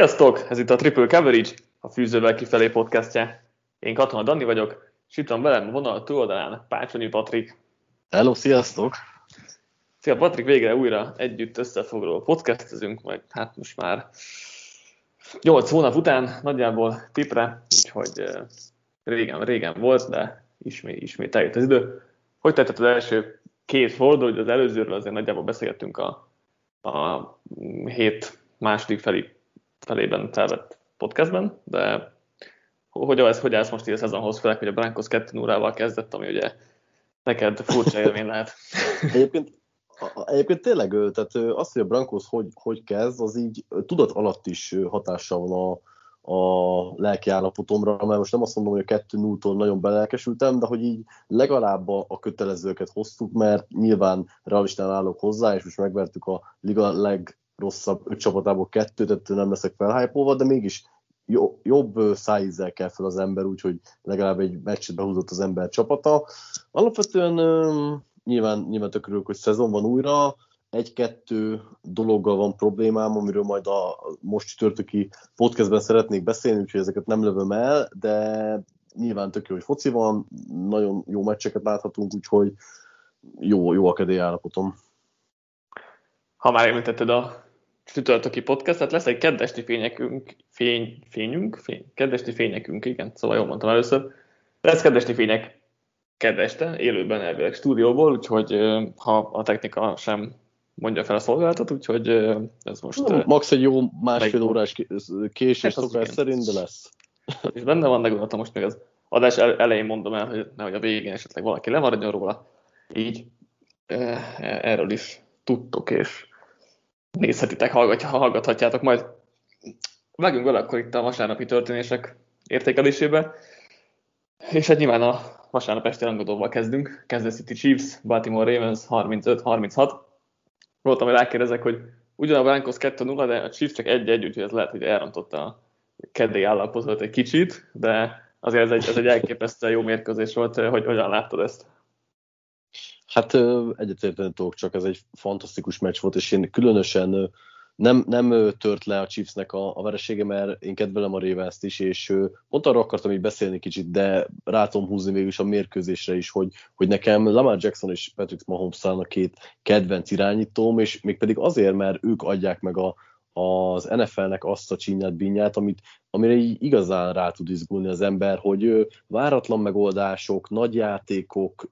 Sziasztok! Ez itt a Triple Coverage, a Fűzővel kifelé podcastja. Én Katona Dani vagyok, és itt van velem a vonal túloldalán Pácsonyi Patrik. Hello, sziasztok! Szia Patrik, végre újra együtt összefoglaló podcastezünk, majd hát most már 8 hónap után nagyjából tipre, úgyhogy régen, régen volt, de ismét, ismét eljött az idő. Hogy tetted az első két forduló, hogy az előzőről azért nagyjából beszélgettünk a, a hét második felé, felében felvett podcastben, de hogy ez, hogy állsz most így a szezonhoz, főleg, hogy a Brankos 2 0 kezdett, ami ugye neked furcsa élmény lehet. Egyébként, egyébként tényleg, tehát azt, hogy a Brankos hogy, hogy kezd, az így tudat alatt is hatással van a, a lelki állapotomra, mert most nem azt mondom, hogy a 2 0 nagyon belelkesültem, de hogy így legalább a, a kötelezőket hoztuk, mert nyilván realistán állok hozzá, és most megvertük a liga legrosszabb öt csapatából kettőt, tehát nem leszek felhájpolva, de mégis jobb szájízzel kell fel az ember, úgyhogy legalább egy meccset behúzott az ember csapata. Alapvetően nyilván, nyilván tök hogy szezon van újra, egy-kettő dologgal van problémám, amiről majd a most csütörtöki podcastben szeretnék beszélni, úgyhogy ezeket nem lövöm el, de nyilván tök jó, hogy foci van, nagyon jó meccseket láthatunk, úgyhogy jó, jó a kedély állapotom. Ha már említetted a csütörtöki podcastet, lesz egy kedvesti fényekünk, fény, fényünk, fény, kedvesti fényekünk, igen, szóval jól mondtam először. Lesz kedvesti fények kedveste, élőben elvileg stúdióból, úgyhogy ha a technika sem mondja fel a szolgáltat, úgyhogy ez most... No, max egy jó másfél órás késés hát szokás szerint, de lesz. És benne van, de most még az adás elején mondom el, hogy nehogy a végén esetleg valaki lemaradjon róla. Így erről is tudtok, és nézhetitek, hallgathatjátok majd. Vágjunk vele akkor itt a vasárnapi történések értékelésébe. És hát nyilván a vasárnap esti rangadóval kezdünk. Kansas City Chiefs, Baltimore Ravens 35-36 voltam, hogy rákérdezek, hogy ugyan a Broncos 2-0, de a Chiefs csak 1-1, úgyhogy ez lehet, hogy elrontotta a kedély állapotot egy kicsit, de azért ez egy, ez egy elképesztően jó mérkőzés volt, hogy hogyan láttad ezt? Hát egyetérteni tudok, csak ez egy fantasztikus meccs volt, és én különösen nem, nem tört le a Chiefsnek a, a veresége, mert én kedvelem a ravens is, és pont arra akartam így beszélni kicsit, de rá tudom húzni végül a mérkőzésre is, hogy, hogy nekem Lamar Jackson és Patrick Mahomes a két kedvenc irányítóm, és mégpedig azért, mert ők adják meg a, az NFL-nek azt a csinyát, binyát, amit, amire így igazán rá tud izgulni az ember, hogy váratlan megoldások, nagy játékok,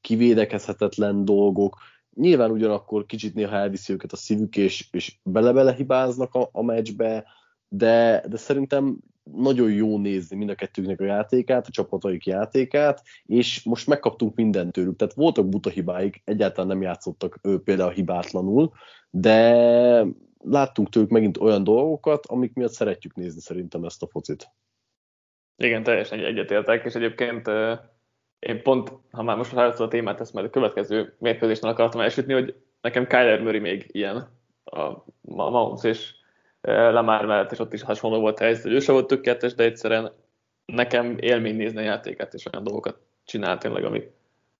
kivédekezhetetlen dolgok, Nyilván ugyanakkor kicsit néha elviszi őket a szívük, és, és bele-bele hibáznak a, a meccsbe, de, de szerintem nagyon jó nézni mind a kettőknek a játékát, a csapataik játékát, és most megkaptunk mindent tőlük. Tehát voltak buta hibáik, egyáltalán nem játszottak ő például hibátlanul, de láttunk tőlük megint olyan dolgokat, amik miatt szeretjük nézni szerintem ezt a focit. Igen, teljesen egyetértek, és egyébként én pont, ha már most felhoztad a témát, ezt majd a következő mérkőzésnél akartam elsütni, hogy nekem Kyler Murray még ilyen a Mahomes és e, Lamar mellett, és ott is hasonló volt a helyzet, hogy ő sem volt tökéletes, de egyszerűen nekem élmény nézni a játékát, és olyan dolgokat csinál tényleg, amik,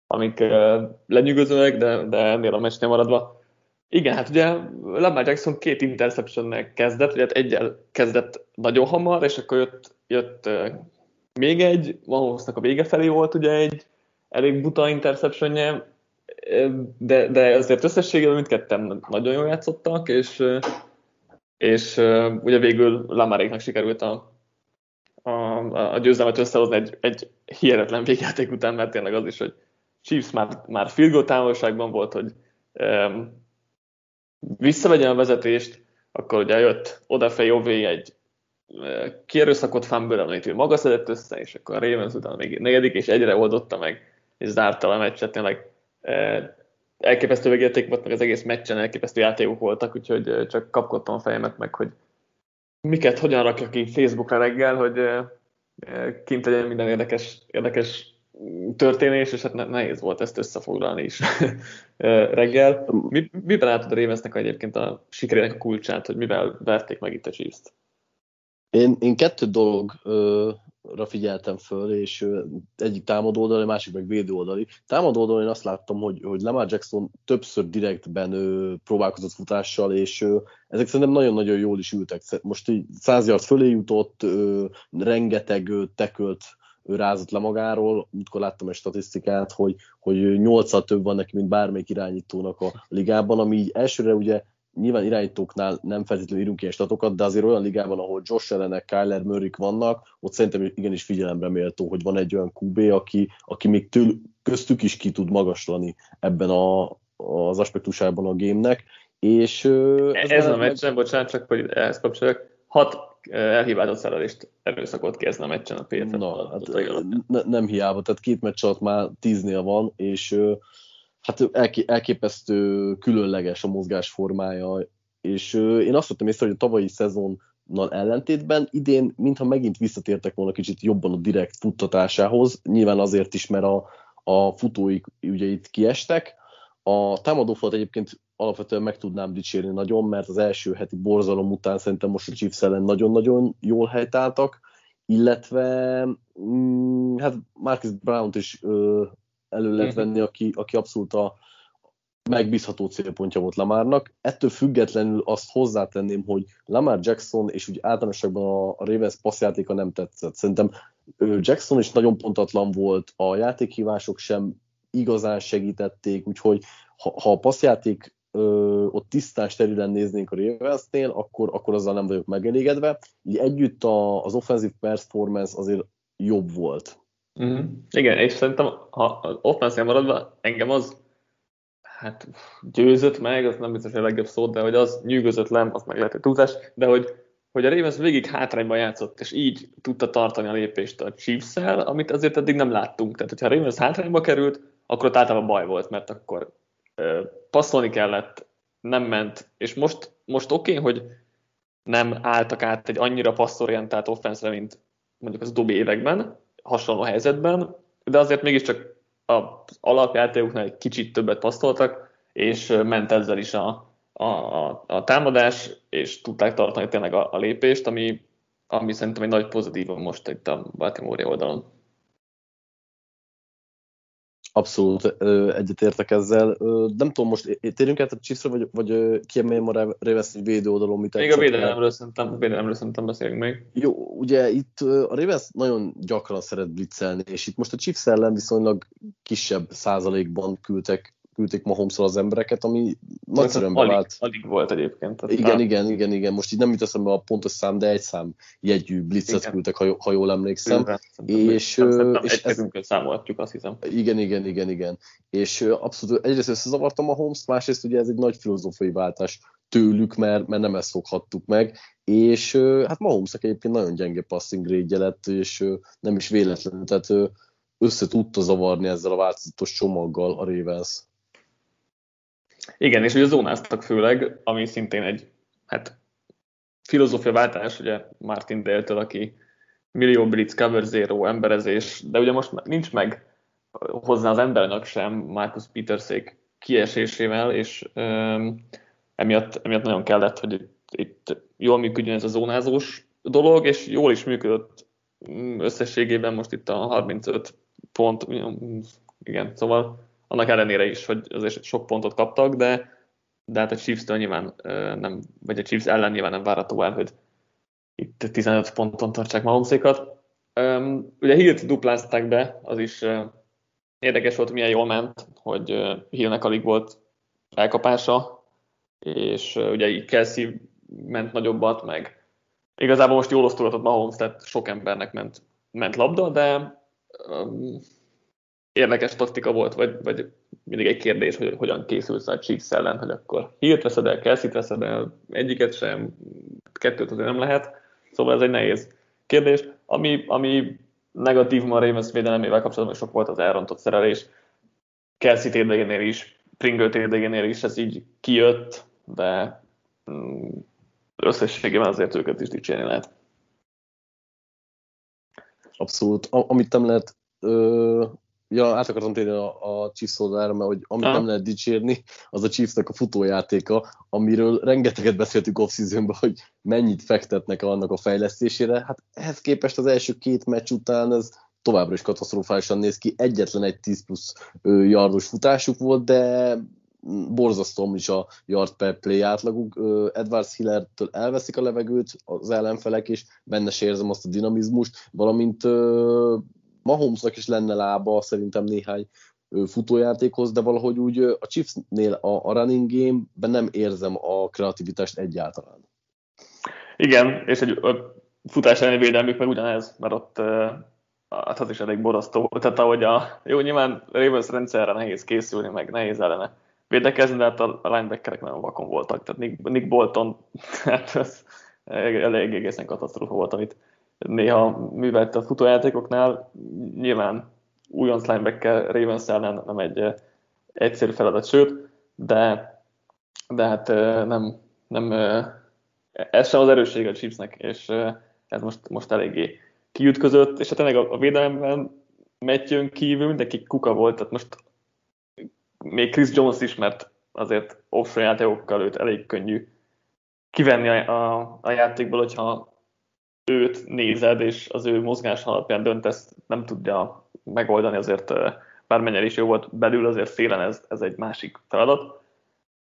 amik uh, lenyűgözőek, de, de ennél a meccsnél maradva. Igen, hát ugye Lamar Jackson két interception kezdett, ugye hát egyel kezdett nagyon hamar, és akkor jött, jött uh, még egy, Mahomesnak a vége felé volt ugye egy elég buta interceptionje, de, de azért összességében mindketten nagyon jól játszottak, és, és ugye végül Lamaréknak sikerült a, a, a győzelmet összehozni egy, egy hihetetlen végjáték után, mert tényleg az is, hogy Chiefs már, már field goal távolságban volt, hogy um, visszavegyen a vezetést, akkor ugye jött odafej egy kierőszakot fumble amit ő maga szedett össze, és akkor a Ravens utána még negyedik, és egyre oldotta meg, és zárta a meccset, tényleg elképesztő végérték volt, meg az egész meccsen elképesztő játékok voltak, úgyhogy csak kapkodtam a fejemet meg, hogy miket hogyan rakja ki Facebookra reggel, hogy kint legyen minden érdekes, érdekes történés, és hát nehéz volt ezt összefoglalni is reggel. Mi, miben látod a Ravensnek egyébként a sikerének a kulcsát, hogy mivel verték meg itt a Chiefs-t? Én, én kettő dolog ö, figyeltem föl, és egyik támadó oldali, másik meg védő oldali. Támadó oldalon én azt láttam, hogy, hogy Lamar Jackson többször direktben ő, próbálkozott futással, és ő, ezek szerintem nagyon-nagyon jól is ültek. Most így 100 yard fölé jutott, ő, rengeteg tekölt ő rázott le magáról, útkor láttam egy statisztikát, hogy, hogy 8 több van neki, mint bármelyik irányítónak a ligában, ami így elsőre ugye nyilván irányítóknál nem feltétlenül írunk ilyen statokat, de azért olyan ligában, ahol Josh Ellenek, Kyler Murray vannak, ott szerintem igenis figyelemre méltó, hogy van egy olyan QB, aki, aki még től, köztük is ki tud magaslani ebben a, az aspektusában a gémnek. És, ez, ez a meccsen, meg... bocsánat, csak hogy ehhez kapcsoljak, hat elhibázott szerelést erőszakot kezdne a meccsen a. Na, hát, ne, nem hiába, tehát két meccs alatt már tíznél van, és hát elképesztő különleges a mozgás formája, és én azt vettem észre, hogy a tavalyi szezonnal ellentétben idén mintha megint visszatértek volna kicsit jobban a direkt futtatásához, nyilván azért is, mert a, a futóik ugye itt kiestek. A támadófalat egyébként alapvetően meg tudnám dicsérni nagyon, mert az első heti borzalom után szerintem most a Chiefs ellen nagyon-nagyon jól helytáltak, illetve mm, hát Marcus Brown-t is elő lehet mhm. venni, aki, aki abszolút a megbízható célpontja volt Lamarnak. Ettől függetlenül azt hozzátenném, hogy Lamar Jackson és úgy általánosságban a, Ravens passzjátéka nem tetszett. Szerintem Jackson is nagyon pontatlan volt, a játékhívások sem igazán segítették, úgyhogy ha, ha a passzjáték ö, ott tisztán sterilen néznénk a Ravensnél, akkor, akkor azzal nem vagyok megelégedve. Így együtt a, az offensive performance azért jobb volt. Mm-hmm. Igen, és szerintem, ha az offensive maradva, engem az hát győzött meg, az nem biztos a legjobb szó, de hogy az nyűgözött le, az meg lehet, hogy túlzás, de hogy, hogy a Ravens végig hátrányban játszott, és így tudta tartani a lépést a chiefs amit azért eddig nem láttunk. Tehát, hogyha a Ravens hátrányba került, akkor ott általában baj volt, mert akkor ö, passzolni kellett, nem ment, és most, most oké, okay, hogy nem álltak át egy annyira passzorientált offenszre, mint mondjuk az utóbbi években, hasonló helyzetben, de azért mégiscsak az alapjátékoknál egy kicsit többet passzoltak, és ment ezzel is a, a, a, a támadás, és tudták tartani tényleg a, a lépést, ami, ami szerintem egy nagy pozitív most itt a Baltimore oldalon. Abszolút egyetértek ezzel. Nem tudom, most térjünk át a Chiefsre, vagy, vagy kiemeljem a Ravens védő oldalon, mit Még a védelemről szerintem, védelemről szerintem beszélünk még. Jó, ugye itt a Ravens nagyon gyakran szeret blitzelni, és itt most a Chiefs ellen viszonylag kisebb százalékban küldtek küldték mahomes az embereket, ami nagyszerűen bevált. Alig, alig volt egyébként. Igen, már... igen, igen, igen. Most így nem jut eszembe a pontos szám, de egy szám jegyű blitzet igen. küldtek, ha, ha jól emlékszem. Igen, és, nem, és egy ez... számolhatjuk, azt hiszem. Igen, igen, igen, igen. És abszolút egyrészt összezavartam a Holmes, másrészt ugye ez egy nagy filozófiai váltás tőlük, mert, mert nem ezt szokhattuk meg, és hát Mahomesnak egyébként nagyon gyenge passing grade lett, és nem is véletlenül, tehát össze tudta zavarni ezzel a változatos csomaggal a Ravens. Igen, és ugye zónáztak főleg, ami szintén egy hát, filozófia váltás, ugye Martin Dale-től, aki millió blitz, cover zero, emberezés, de ugye most nincs meg hozzá az embernek sem Marcus Petersék kiesésével, és um, emiatt, emiatt nagyon kellett, hogy itt, itt jól működjön ez a zónázós dolog, és jól is működött összességében most itt a 35 pont, igen, szóval annak ellenére is, hogy azért sok pontot kaptak, de, de hát a Chiefs-től nyilván nem, vagy a Chiefs ellen nyilván nem várható el, hogy itt 15 ponton tartsák Mahomesékat. Ugye Hill-t duplázták be, az is érdekes volt, milyen jól ment, hogy Hillnek alig volt elkapása, és ugye így Kelsey ment nagyobbat, meg igazából most jól osztogatott Mahomes, tehát sok embernek ment, ment labda, de érdekes taktika volt, vagy, vagy mindig egy kérdés, hogy hogyan készülsz a Chiefs ellen, hogy akkor hírt veszed el, kelsey veszed el, egyiket sem, kettőt azért nem lehet, szóval ez egy nehéz kérdés. Ami, ami negatív ma a Ravens védelemével kapcsolatban sok volt az elrontott szerelés. Kelsey térdegénél is, Pringle térdegénél is ez így kijött, de mm, összességében azért őket is dicsérni lehet. Abszolút. Amit nem lehet ö, ja, át akartam térni a, a Chiefs oldalára, mert hogy amit ha. nem lehet dicsérni, az a Chiefsnek a futójátéka, amiről rengeteget beszéltük off hogy mennyit fektetnek annak a fejlesztésére. Hát ehhez képest az első két meccs után ez továbbra is katasztrofálisan néz ki. Egyetlen egy 10 plusz yardos futásuk volt, de borzasztó is a yard per play átlaguk. Edwards Hillertől elveszik a levegőt az ellenfelek, és benne se érzem azt a dinamizmust, valamint Mahomesnak is lenne lába szerintem néhány futójátékhoz, de valahogy úgy a Chiefsnél a, a running game-ben nem érzem a kreativitást egyáltalán. Igen, és egy futás elleni védelmük meg ugyanez, mert ott hát az is elég borasztó. Tehát ahogy a, jó, nyilván Ravens rendszerre nehéz készülni, meg nehéz ellene védekezni, de hát a linebackerek nagyon vakon voltak. Tehát Nick, Nick Bolton, hát ez elég egészen katasztrófa volt, amit néha művelt a futójátékoknál. Nyilván újonc linebacker Ravens ellen nem egy egyszerű feladat, sőt, de, de hát nem, nem ez sem az erősség a Chiefsnek, és ez most, most eléggé kiütközött, és hát tényleg a, védelemben Matthew kívül mindenki kuka volt, tehát most még Chris Jones is, mert azért offshore játékokkal őt elég könnyű kivenni a, a, a játékból, hogyha őt nézed, és az ő mozgás alapján döntesz, nem tudja megoldani, azért bármennyire is jó volt belül, azért szélen ez, ez egy másik feladat.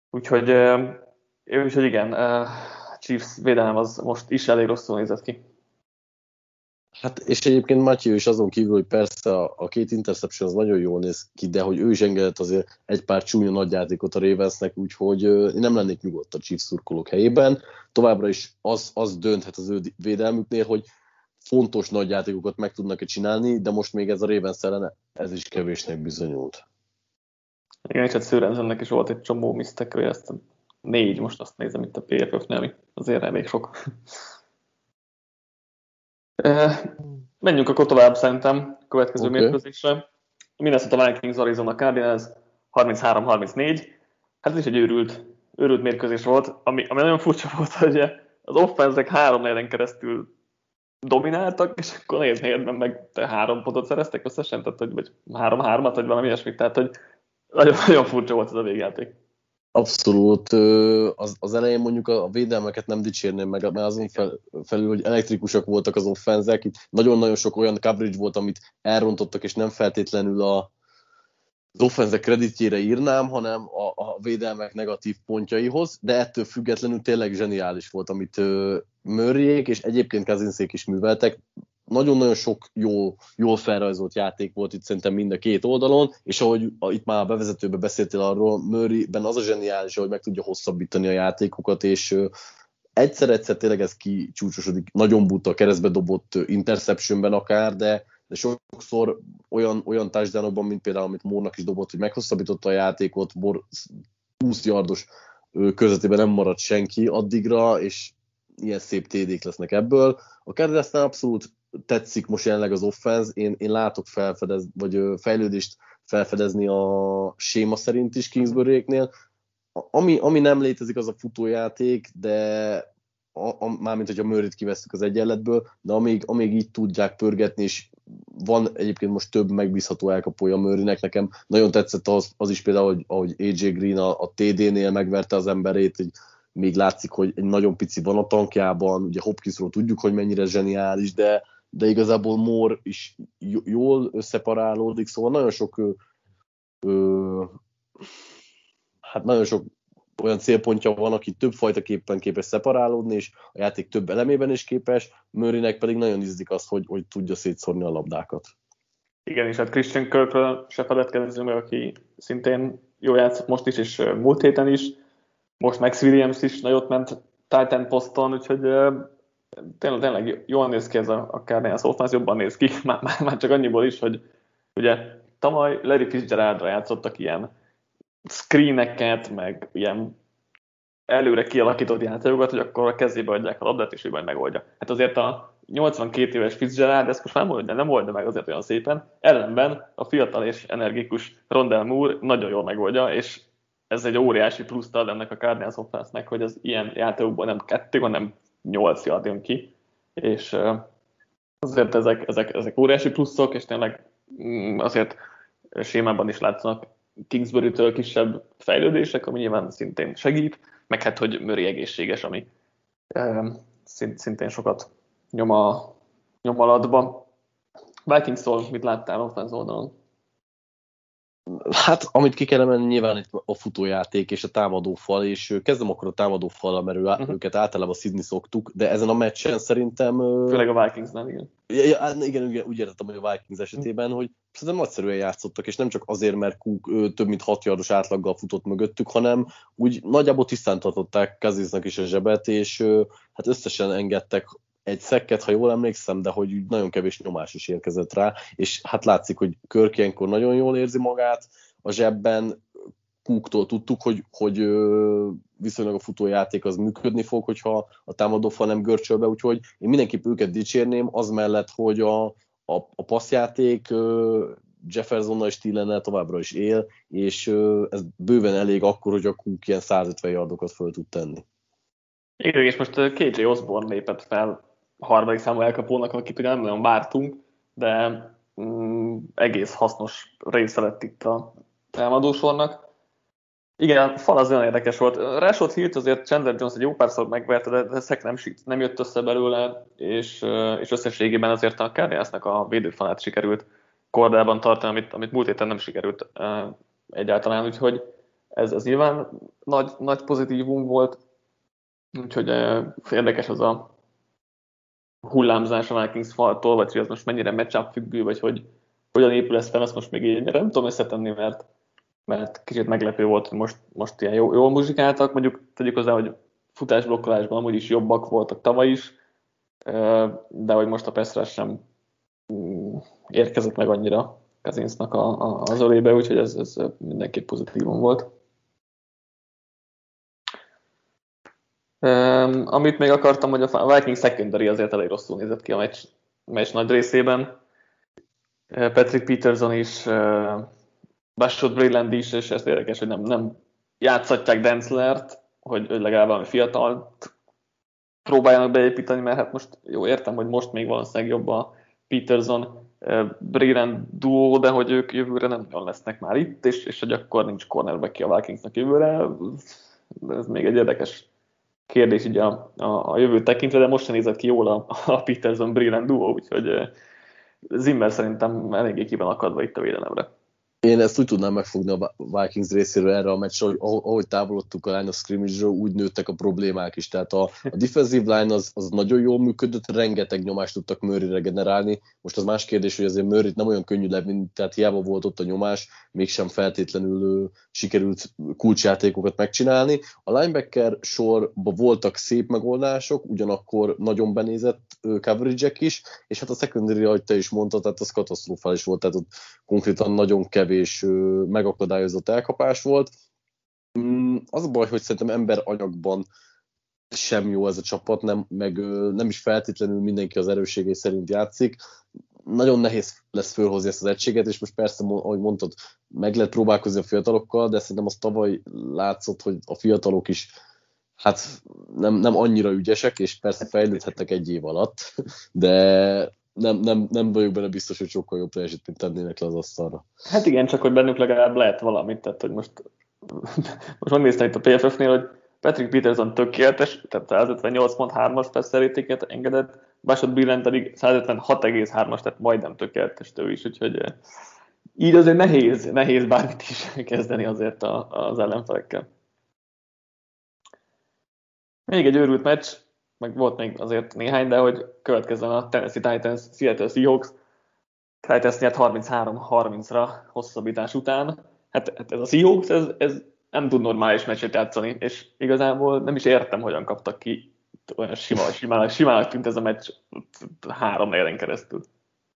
Úgyhogy, úgyhogy igen, Chiefs védelem az most is elég rosszul nézett ki. Hát és egyébként Matthew is azon kívül, hogy persze a, a két interception az nagyon jól néz ki, de hogy ő is engedett azért egy pár csúnya nagyjátékot a Ravensnek, úgyhogy én nem lennék nyugodt a Chiefs szurkolók helyében. Továbbra is az, az dönthet az ő védelmüknél, hogy fontos nagyjátékokat meg tudnak-e csinálni, de most még ez a Ravens ellen ez is kevésnek bizonyult. Igen, és hát Szőrenzennek is volt egy csomó misztekője, ezt négy, most azt nézem itt a PFF-nél, ami azért elég sok. Menjünk akkor tovább szerintem a következő okay. mérkőzésre. Minnesota Vikings Arizona Cardinals 33-34. Hát ez is egy őrült, őrült mérkőzés volt, ami, ami nagyon furcsa volt, hogy az offenzek három negyen keresztül domináltak, és akkor négy negyedben meg te három pontot szereztek összesen, tehát hogy vagy három-hármat, vagy valami ilyesmit, tehát hogy nagyon, nagyon furcsa volt ez a végjáték. Abszolút. Az, az elején mondjuk a védelmeket nem dicsérném meg, mert azon fel, felül, hogy elektrikusak voltak az offenzek. Itt nagyon-nagyon sok olyan coverage volt, amit elrontottak, és nem feltétlenül a, az offenzek kreditjére írnám, hanem a, a védelmek negatív pontjaihoz, de ettől függetlenül tényleg zseniális volt, amit Mörjék és egyébként Kazinszék is műveltek nagyon-nagyon sok jó, jól felrajzolt játék volt itt szerintem mind a két oldalon, és ahogy itt már a bevezetőben beszéltél arról, Murray-ben az a zseniális, hogy meg tudja hosszabbítani a játékokat, és egyszer-egyszer tényleg ez kicsúcsosodik, nagyon buta keresztbe dobott interceptionben akár, de, de sokszor olyan, olyan touchdownokban, mint például, amit Mórnak is dobott, hogy meghosszabbította a játékot, Mór 20 yardos közvetében nem maradt senki addigra, és ilyen szép TD-k lesznek ebből. A Cardinalsnál abszolút tetszik most jelenleg az offense, én, én látok felfedez, vagy fejlődést felfedezni a séma szerint is Kingsbury-éknél. Ami, ami nem létezik, az a futójáték, de a, a, mármint, hogyha Murray-t kivesztük az egyenletből, de amíg, amíg így tudják pörgetni, és van egyébként most több megbízható elkapója Murraynek, nekem nagyon tetszett az, az is például, hogy, ahogy AJ Green a, a TD-nél megverte az emberét, hogy még látszik, hogy egy nagyon pici van a tankjában, ugye Hopkinsról tudjuk, hogy mennyire zseniális, de, de igazából Moore is jól összeparálódik, szóval nagyon sok ö, hát nagyon sok olyan célpontja van, aki többfajta képpen képes szeparálódni, és a játék több elemében is képes, Murraynek pedig nagyon izzik az, hogy, hogy tudja szétszórni a labdákat. Igen, és hát Christian Kirkről se feledkezzünk meg, aki szintén jó játszott most is, és múlt héten is. Most Max Williams is nagyot ment Titan poszton, úgyhogy tényleg, tényleg jól néz ki ez a, a Cardinals offense, jobban néz ki, már, már, már csak annyiból is, hogy ugye tavaly Larry Fitzgeraldra játszottak ilyen screeneket, meg ilyen előre kialakított játékokat, hogy akkor a kezébe adják a labdát, és ő majd megoldja. Hát azért a 82 éves Fitzgerald ezt most nem oldja, nem oldja meg azért olyan szépen. Ellenben a fiatal és energikus Rondell Moore nagyon jól megoldja, és ez egy óriási pluszt ad ennek a Cardinals offense hogy az ilyen játékokban nem kettő, hanem nyolc yard jön ki, és azért ezek, ezek, ezek óriási pluszok, és tényleg mm, azért sémában is látszanak Kingsbury-től kisebb fejlődések, ami nyilván szintén segít, meg hát, hogy Murray egészséges, ami szintén sokat nyom, a, nyom alatba. Vikings-tól mit láttál offense oldalon? Hát, amit ki kell emelni, nyilván itt a futójáték és a támadófal, és kezdem akkor a támadófal, mert uh-huh. őket általában Sydney szoktuk, de ezen a meccsen szerintem... Főleg a Vikingsnál, igen. Ja, igen, igen, úgy értettem, hogy a Vikings esetében, hogy szerintem nagyszerűen játszottak, és nem csak azért, mert Cook több mint 6 yardos átlaggal futott mögöttük, hanem úgy nagyjából tisztán tartották Kazinsnak is a zsebet, és hát összesen engedtek egy szekket, ha jól emlékszem, de hogy nagyon kevés nyomás is érkezett rá, és hát látszik, hogy Körk ilyenkor nagyon jól érzi magát a zsebben, Kúktól tudtuk, hogy, hogy viszonylag a futójáték az működni fog, hogyha a támadó fal nem görcsöl be, úgyhogy én mindenképp őket dicsérném, az mellett, hogy a, a, a passzjáték Jeffersonnal és Tillennel továbbra is él, és ez bőven elég akkor, hogy a Cook ilyen 150 yardokat föl tud tenni. Igen, és most KJ Osborne lépett fel harmadik számú elkapónak, akit ugye nem nagyon vártunk, de mm, egész hasznos része lett itt a támadósornak. Igen, a fal az olyan érdekes volt. Rashod Hilt azért Chandler Jones egy jó párszor megverte, de ezek nem, nem jött össze belőle, és, és összességében azért a Cardinalsnak a védőfalát sikerült kordában tartani, amit, amit múlt héten nem sikerült egyáltalán, úgyhogy ez, ez nyilván nagy, nagy pozitívum volt, úgyhogy érdekes az a hullámzás a Vikings faltól, vagy hogy az most mennyire matchup függő, vagy hogy hogyan épül ez fel, azt most még így nem tudom összetenni, mert, mert kicsit meglepő volt, hogy most, most ilyen jó, jól muzsikáltak, mondjuk tegyük hozzá, hogy futásblokkolásban amúgy is jobbak voltak tavaly is, de hogy most a Pestre sem mm, érkezett meg annyira Kazinsznak a, a, az ölébe, úgyhogy ez, ez mindenképp pozitívum volt. Um, amit még akartam, hogy a Viking secondary azért elég rosszul nézett ki a meccs, meccs nagy részében. Patrick Peterson is, uh, Bashot Breland is, és ez érdekes, hogy nem, nem játszhatják Denzlert, hogy, hogy legalább valami fiatalt próbáljanak beépíteni, mert hát most jó, értem, hogy most még valószínűleg jobb a Peterson uh, Breland duó, de hogy ők jövőre nem nagyon lesznek már itt, és, és hogy akkor nincs cornerback a Vikingsnak jövőre, ez még egy érdekes kérdés így a, a, a jövő tekintve, de most sem nézett ki jól a, a Peterson Brillen duo, úgyhogy Zimmer szerintem eléggé ki akadva itt a védelemre. Én ezt úgy tudnám megfogni a Vikings részéről erre a meccsre, hogy ahogy távolodtunk a line of scrimmage úgy nőttek a problémák is. Tehát a, a defensive line az, az nagyon jól működött, rengeteg nyomást tudtak Murrayre generálni. Most az más kérdés, hogy azért Murray nem olyan könnyű levinni, tehát hiába volt ott a nyomás, mégsem feltétlenül sikerült kulcsjátékokat megcsinálni. A linebacker sorban voltak szép megoldások, ugyanakkor nagyon benézett coverage is, és hát a secondary, ahogy te is mondtad, tehát az katasztrofális volt, tehát ott konkrétan nagyon kevés megakadályozott elkapás volt. Mm, az a baj, hogy szerintem ember anyagban sem jó ez a csapat, nem, meg nem is feltétlenül mindenki az erősségei szerint játszik. Nagyon nehéz lesz fölhozni ezt az egységet, és most persze, ahogy mondtad, meg lehet próbálkozni a fiatalokkal, de szerintem az tavaly látszott, hogy a fiatalok is hát nem, nem annyira ügyesek, és persze fejlődhettek egy év alatt, de nem, nem, nem vagyok benne biztos, hogy sokkal jobb teljesítményt tennének le az asztalra. Hát igen, csak hogy bennük legalább lehet valamit, tehát hogy most, most megnéztem itt a PFF-nél, hogy Patrick Peterson tökéletes, tehát 158.3-as passzerétéket engedett, Bashot Billen pedig 156,3-as, tehát majdnem tökéletes tő is, úgyhogy eh, így azért nehéz, nehéz bármit is kezdeni azért az ellenfelekkel. Még egy őrült meccs, meg volt még azért néhány, de hogy következzen a Tennessee Titans, Seattle Seahawks. Titans nyert 33-30-ra hosszabbítás után. Hát, hát ez a Seahawks, ez, ez nem tud normális meccset játszani, és igazából nem is értem, hogyan kaptak ki olyan sima, simának, simának tűnt ez a meccs három negyen keresztül.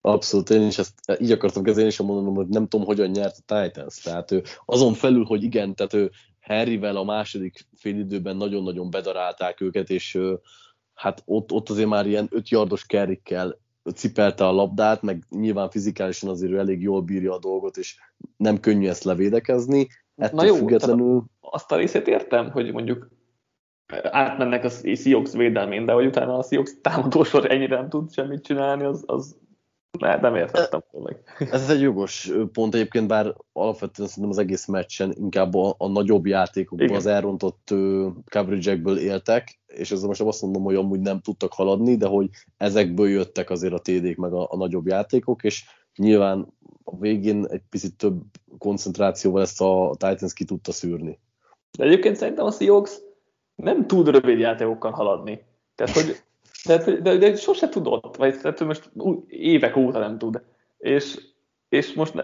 Abszolút, én is ezt így akartam kezdeni, és mondanom, hogy nem tudom, hogyan nyert a Titans. Tehát ő, azon felül, hogy igen, tehát ő Harryvel a második félidőben nagyon-nagyon bedarálták őket, és hát ott, ott azért már ilyen 5 yardos kerrikkel cipelte a labdát, meg nyilván fizikálisan azért ő elég jól bírja a dolgot, és nem könnyű ezt levédekezni. Ettől Na jó, függetlenül... azt a részét értem, hogy mondjuk átmennek a Seahawks védelmén, de hogy utána a Seahawks támadósor ennyire nem tud semmit csinálni, az, az Ne, nem értettem meg. Ez egy jogos pont egyébként, bár alapvetően szerintem az egész meccsen inkább a, a nagyobb játékokban Igen. az elrontott uh, coverage éltek, és ezzel most azt mondom, hogy amúgy nem tudtak haladni, de hogy ezekből jöttek azért a TD-k meg a, a nagyobb játékok, és nyilván a végén egy picit több koncentrációval ezt a Titans ki tudta szűrni. De egyébként szerintem a Seahawks nem tud rövid játékokkal haladni. Tehát, hogy de, de, de sose tudott, vagy tehát most évek óta nem tud. És, és most ne,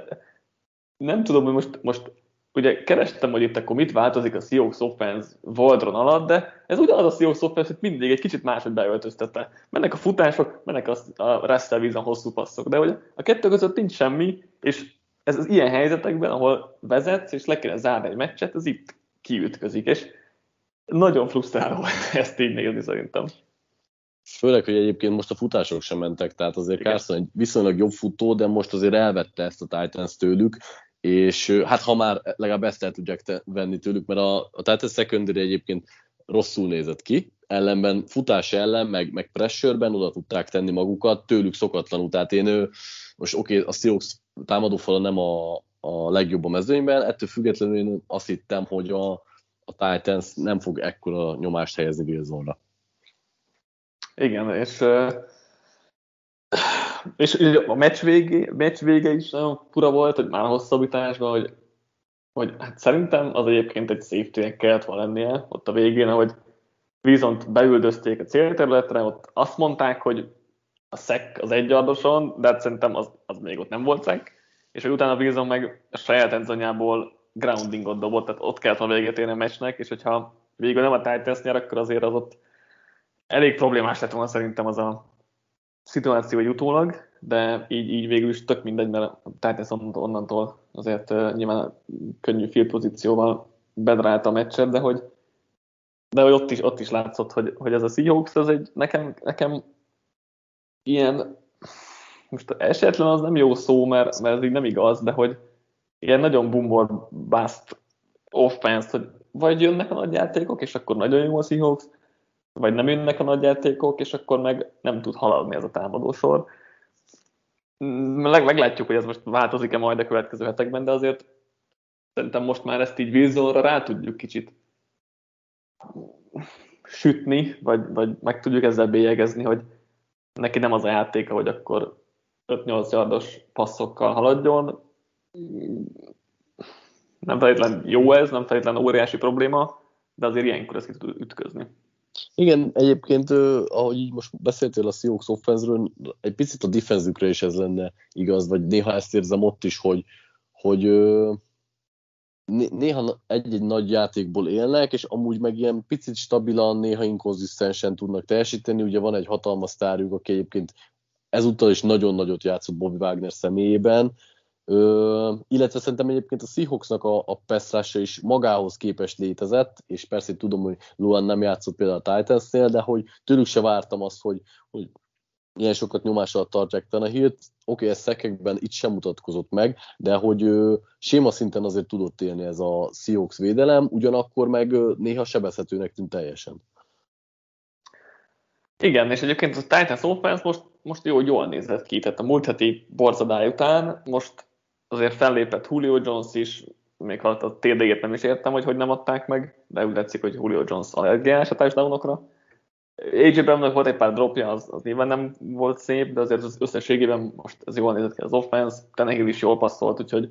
nem tudom, hogy most, most ugye kerestem, hogy itt akkor mit változik a Seahawks offense Voldron alatt, de ez ugyanaz a Seahawks offense, hogy mindig egy kicsit máshogy beöltöztette. Mennek a futások, mennek a, a Russell Wilson hosszú passzok, de hogy a kettő között nincs semmi, és ez az ilyen helyzetekben, ahol vezetsz, és le kéne zárni egy meccset, ez itt kiütközik, és nagyon frusztráló ezt így nézni szerintem. Főleg, hogy egyébként most a futások sem mentek, tehát azért. Carson egy viszonylag jobb futó, de most azért elvette ezt a Titans tőlük, és hát ha már legalább ezt el tudják te, venni tőlük, mert a, a Titans secondary egyébként rosszul nézett ki, ellenben futás ellen, meg, meg pressure-ben oda tudták tenni magukat, tőlük szokatlanul, tehát én ő, most oké, okay, a Seahawks támadófala nem a, a legjobb a mezőnyben, ettől függetlenül én azt hittem, hogy a, a Titans nem fog ekkora nyomást helyezni Wilsonra. Igen, és, és a meccs, végé, meccs vége is nagyon fura volt, hogy már a hosszabbításban, hogy, hogy hát szerintem az egyébként egy safety kellett volna lennie ott a végén, hogy viszont beüldözték a célterületre, ott azt mondták, hogy a szek az egyardoson, de hát szerintem az, az még ott nem volt szek, és hogy utána Wilson meg a saját enzonyából groundingot dobott, tehát ott kellett volna véget érni a meccsnek, és hogyha végül nem a Titans nyer, akkor azért az ott elég problémás lett volna szerintem az a szituáció egy utólag, de így, így végül is tök mindegy, mert a Titans onnantól azért uh, nyilván könnyű field pozícióval bedrálta a meccset, de hogy, de hogy ott, is, ott is látszott, hogy, hogy ez a Seahawks, az egy, nekem, nekem ilyen, most esetlen az nem jó szó, mert, mert ez így nem igaz, de hogy ilyen nagyon bumbor bust offense, hogy vagy jönnek a nagy játékok, és akkor nagyon jó a Seahawks, vagy nem jönnek a nagy játékok, és akkor meg nem tud haladni ez a támadósor. Meg, meglátjuk, hogy ez most változik-e majd a következő hetekben, de azért szerintem most már ezt így Wilsonra rá tudjuk kicsit sütni, vagy, vagy meg tudjuk ezzel bélyegezni, hogy neki nem az a játéka, hogy akkor 5-8 yardos passzokkal haladjon. Nem feltétlenül jó ez, nem feltétlenül óriási probléma, de azért ilyenkor ezt ki tud ütközni. Igen, egyébként, ahogy így most beszéltél a Seahawks offense egy picit a defenzükre is ez lenne igaz, vagy néha ezt érzem ott is, hogy, hogy néha egy-egy nagy játékból élnek, és amúgy meg ilyen picit stabilan, néha inkonzisztensen tudnak teljesíteni. Ugye van egy hatalmas sztárjuk, aki egyébként ezúttal is nagyon nagyot játszott Bobby Wagner személyében, Ö, illetve szerintem egyébként a Seahawksnak a, a peszrása is magához képest létezett, és persze tudom, hogy Luan nem játszott például a Titans-nél, de hogy tőlük se vártam azt, hogy, hogy ilyen sokat nyomás alatt tartják hírt. Oké, okay, ez szekekben itt sem mutatkozott meg, de hogy ö, séma szinten azért tudott élni ez a Seahawks védelem, ugyanakkor meg ö, néha sebezhetőnek tűnt teljesen. Igen, és egyébként a Titans offense most, most jó, jól nézett ki, tehát a múlt heti borzadály után most azért fellépett Julio Jones is, még ha a TD-ét nem is értem, hogy hogy nem adták meg, de úgy látszik, hogy Julio Jones allergiás a touchdownokra. AJ Brownnak volt egy pár dropja, az, az nyilván nem volt szép, de azért az összességében most ez jól nézett ki az offense, Tenehill is jól passzolt, úgyhogy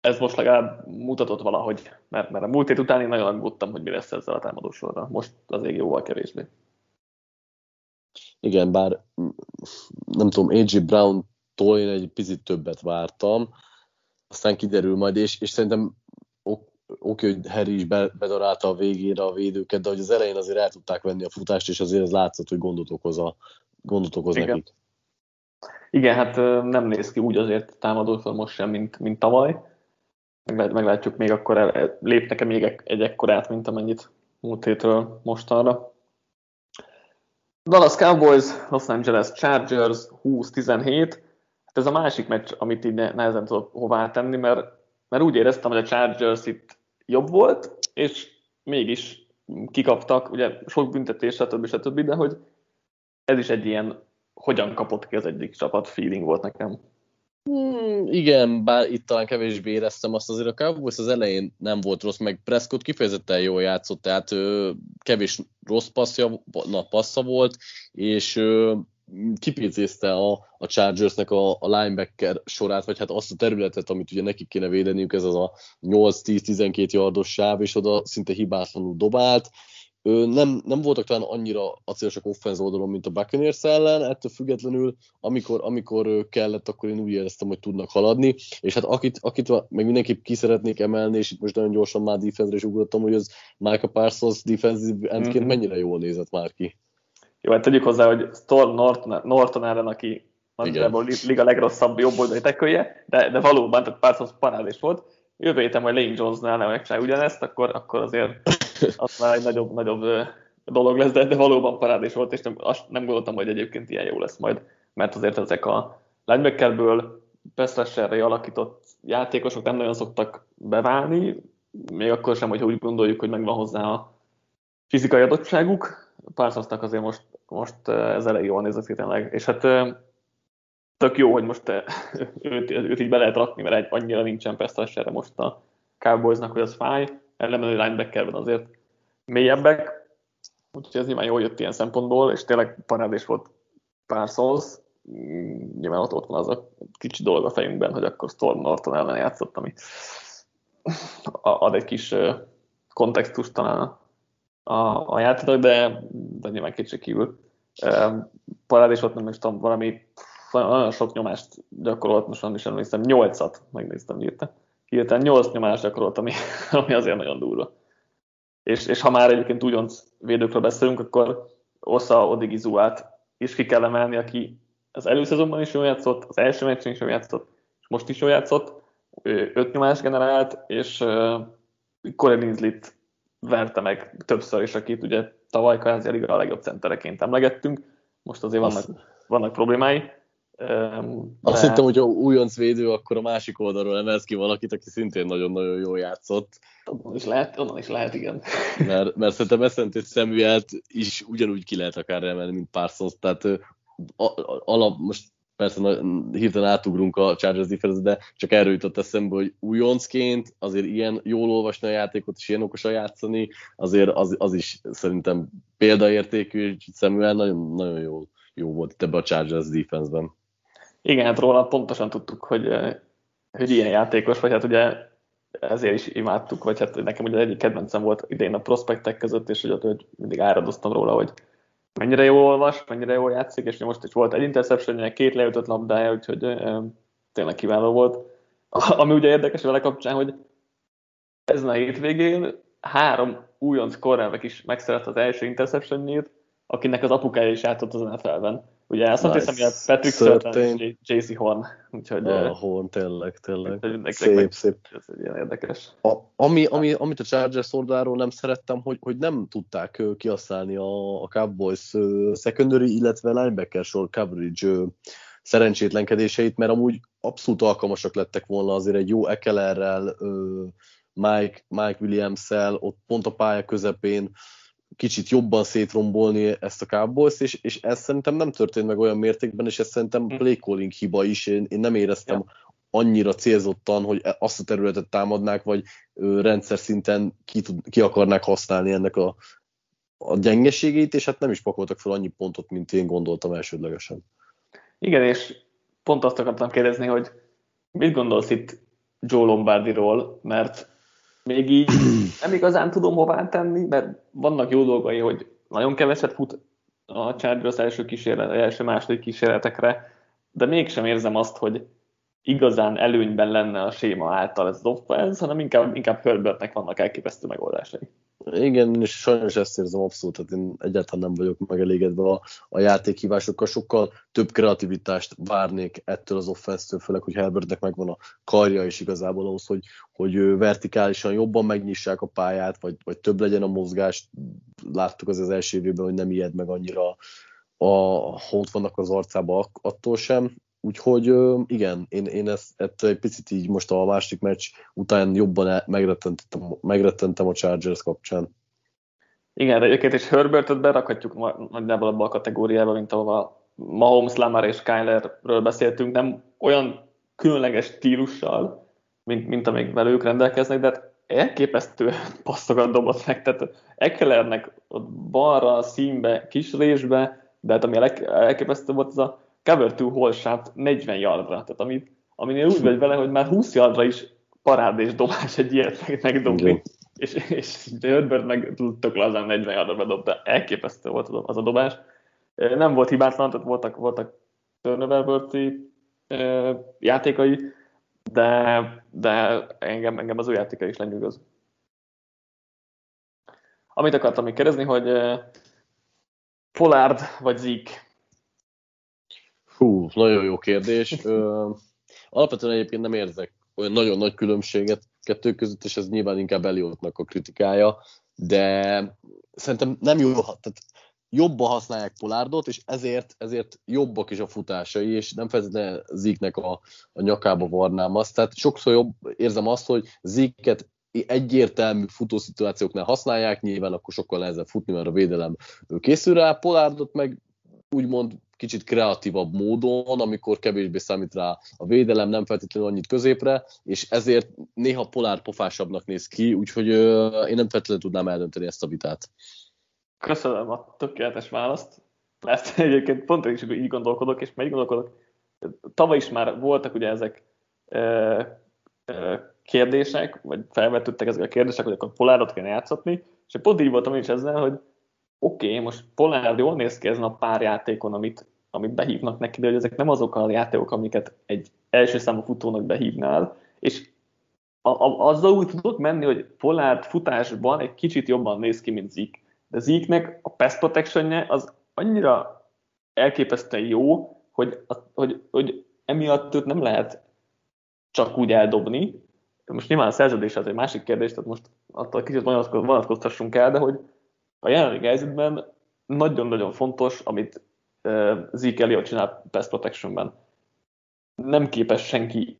ez most legalább mutatott valahogy, mert, mert a múlt hét után én nagyon aggódtam, hogy mi lesz ezzel a támadósorra. Most azért jóval kevésbé. Igen, bár nem tudom, A.J. Brown-tól én egy picit többet vártam, aztán kiderül majd, és, és szerintem oké, okay, hogy Harry is bedarálta a végére a védőket, de hogy az elején azért el tudták venni a futást, és azért ez látszott, hogy gondot okoz, a, gondot okoz Igen. nekik. Igen, hát nem néz ki úgy azért támadósor most sem, mint, mint tavaly. Meglátjuk, még akkor el, lépnek-e még egy ekkorát, mint amennyit múlt hétről mostanra. Dallas Cowboys, Los Angeles Chargers 20-17. Hát ez a másik meccs, amit így nehezen tudok hová tenni, mert, mert úgy éreztem, hogy a Chargers itt jobb volt, és mégis kikaptak, ugye sok büntetés, stb. stb., de hogy ez is egy ilyen hogyan kapott ki az egyik csapat, feeling volt nekem. Hmm, igen, bár itt talán kevésbé éreztem azt, azért a Cowboys az elején nem volt rossz, meg Prescott kifejezetten jól játszott, tehát ö, kevés rossz passzja, na, passza volt, és ö, kipécézte a, a Chargersnek a, a linebacker sorát, vagy hát azt a területet, amit ugye nekik kéne védeniük, ez az a 8-10-12 yardos sáv, és oda szinte hibátlanul dobált, nem, nem voltak talán annyira acélosak offenz oldalon, mint a Buccaneers ellen, ettől függetlenül, amikor, amikor kellett, akkor én úgy éreztem, hogy tudnak haladni, és hát akit, akit meg mindenképp ki szeretnék emelni, és itt most nagyon gyorsan már defense is ugrottam, hogy az Micah Parsons defensive endként mm-hmm. mennyire jól nézett már ki. Jó, hát tegyük hozzá, hogy Storm Norton, Norton ellen, aki nagyjából liga legrosszabb jobb oldali tekölje, de, de valóban, tehát Parsons parádés volt. Jövő héten majd Lane Jonesnál nem megcsinálja ugyanezt, akkor, akkor azért az már egy nagyobb, nagyobb dolog lesz, de, de valóban parádés volt, és nem, azt nem gondoltam, hogy egyébként ilyen jó lesz majd, mert azért ezek a linebackerből pass alakított játékosok nem nagyon szoktak beválni, még akkor sem, hogy úgy gondoljuk, hogy megvan hozzá a fizikai adottságuk. Parsonsnak azért most, most ez elég jól nézett ki tényleg, és hát tök jó, hogy most őt, őt így be lehet rakni, mert egy, annyira nincsen pass most a Cowboysnak, hogy az fáj, ellenben a linebackerben azért mélyebbek, úgyhogy ez nyilván jól jött ilyen szempontból, és tényleg parádés volt Parsons, nyilván ott, ott van az a kicsi dolog a fejünkben, hogy akkor Storm Norton ellen játszott, ami ad egy kis kontextust talán a, a játéknak, de, de nyilván kicsi kívül. Parádés volt, nem is tudom, valami nagyon sok nyomást gyakorolt, most nem is emlékszem, nyolcat megnéztem írta hirtelen 8 nyomást gyakorolt, ami, ami azért nagyon durva. És, és ha már egyébként újonc védőkről beszélünk, akkor Osza Odigizuát is ki kell emelni, aki az előszezonban is jól játszott, az első meccsen is jól játszott, és most is jól játszott, ő öt nyomást generált, és uh, Corey verte meg többször is, akit ugye tavaly kvázi a legjobb centereként emlegettünk, most azért vannak, vannak problémái. Um, de... Azt hittem, hogy ha újonc védő, akkor a másik oldalról emelsz ki valakit, aki szintén nagyon-nagyon jól játszott. Onnan is lehet, onnan is lehet, igen. Mert, mert szerintem Eszent és Samuelt is ugyanúgy ki lehet akár emelni, mint Parsons, tehát alap, most persze hirtelen átugrunk a Chargers defense de csak erről jutott eszembe, hogy újoncként azért ilyen jól olvasni a játékot, és ilyen okosan játszani, azért az, az is szerintem példaértékű, és Samuel nagyon, nagyon jó, jó volt itt ebbe a Chargers defense-ben. Igen, hát róla pontosan tudtuk, hogy, eh, hogy ilyen játékos, vagy hát ugye ezért is imádtuk, vagy hát nekem ugye egyik kedvencem volt idén a prospektek között, és hogy, hogy mindig áradoztam róla, hogy mennyire jól olvas, mennyire jól játszik, és most is volt egy interception két leütött labdája, úgyhogy e, tényleg kiváló volt. Ami ugye érdekes vele kapcsán, hogy ezen a hétvégén három újonc korrelvek is megszerett az első interception akinek az apukája is játszott az NFL-ben. Ugye azt nice. hiszem, hogy Patrick Surtain és JC Horn. Úgyhogy, a Horn, tényleg, tényleg. Szép, meg, szép. Ez egy ilyen érdekes. A, ami, ami, amit a Chargers oldaláról nem szerettem, hogy, hogy nem tudták kihasználni a, a Cowboys secondary, illetve linebacker sor coverage szerencsétlenkedéseit, mert amúgy abszolút alkalmasak lettek volna azért egy jó Ekelerrel, Mike, Mike Williams-szel, ott pont a pálya közepén, kicsit jobban szétrombolni ezt a cowboys és, és ez szerintem nem történt meg olyan mértékben, és ez szerintem hm. play calling hiba is, én, én nem éreztem ja. annyira célzottan, hogy azt a területet támadnák, vagy ö, rendszer szinten ki, tud, ki akarnák használni ennek a, a gyengeségét, és hát nem is pakoltak fel annyi pontot, mint én gondoltam elsődlegesen. Igen, és pont azt akartam kérdezni, hogy mit gondolsz itt Joe Lombardiról, mert még így nem igazán tudom hová tenni, mert vannak jó dolgai, hogy nagyon keveset fut a Chargers első kísérlet, első második kísérletekre, de mégsem érzem azt, hogy igazán előnyben lenne a séma által ez az offense, hanem inkább, inkább Herbertnek vannak elképesztő megoldásai. Igen, és sajnos ezt érzem abszolút, tehát én egyáltalán nem vagyok megelégedve a, a játékhívásokkal, sokkal több kreativitást várnék ettől az offensztől, főleg, hogy Herbertnek megvan a karja is igazából ahhoz, hogy, hogy vertikálisan jobban megnyissák a pályát, vagy, vagy több legyen a mozgás. Láttuk az az első évben, hogy nem ijed meg annyira a, ott vannak az arcába attól sem, Úgyhogy igen, én, én ezt, ezt egy picit így most a másik meccs után jobban megrettentem, megrettentem a Chargers kapcsán. Igen, de egyébként is Herbertet berakhatjuk nagyjából abba a kategóriába, mint ahova Mahomes, Lamar és Kylerről beszéltünk, nem olyan különleges stílussal, mint, mint amíg velük rendelkeznek, de hát elképesztő passzokat dobott meg, tehát Ecklernek ott balra, színbe, kis résbe, de hát ami elképesztő volt, az a cover to hole shot 40 yardra, tehát ami, aminél úgy vagy vele, hogy már 20 yardra is parádés dobás egy ilyet meg, megdobni, és, és Herbert meg tök lazán 40 yardra bedobta, elképesztő volt az a dobás. Nem volt hibátlan, tehát voltak, voltak turnover játékai, de, de engem, engem az ő játéka is lenyűgöz. Amit akartam még kérdezni, hogy Pollard vagy Zik? Hú, nagyon jó kérdés. alapvetően egyébként nem érzek olyan nagyon nagy különbséget kettő között, és ez nyilván inkább Eliottnak a kritikája, de szerintem nem jó, tehát jobban használják Polárdot, és ezért, ezért jobbak is a futásai, és nem feltétlenül Ziknek a, a nyakába varnám azt. Tehát sokszor jobb érzem azt, hogy Ziket egyértelmű futószituációknál használják, nyilván akkor sokkal nehezebb futni, mert a védelem készül rá, Polárdot meg úgymond kicsit kreatívabb módon, amikor kevésbé számít rá a védelem, nem feltétlenül annyit középre, és ezért néha polár pofásabbnak néz ki, úgyhogy én nem feltétlenül tudnám eldönteni ezt a vitát. Köszönöm a tökéletes választ. Ezt egyébként pont én is így gondolkodok, és meg gondolkodok. Tavaly is már voltak ugye ezek e, e, kérdések, vagy felvetődtek ezek a kérdések, hogy akkor Polárot kell játszatni, és pont így voltam is ezzel, hogy oké, okay, most Polár jól néz ki ezen a pár játékon, amit, amit behívnak neki, de hogy ezek nem azok a játékok, amiket egy első számú futónak behívnál, és a, a, azzal úgy tudok menni, hogy Polárd futásban egy kicsit jobban néz ki, mint Zik de Zeke-nek a pass protection az annyira elképesztően jó, hogy, hogy, hogy emiatt őt nem lehet csak úgy eldobni. Most nyilván a szerződés az egy másik kérdés, tehát most attól kicsit vonatkoztassunk el, de hogy a jelenlegi helyzetben nagyon-nagyon fontos, amit Zeke Elliott csinál pass protectionben. Nem képes senki,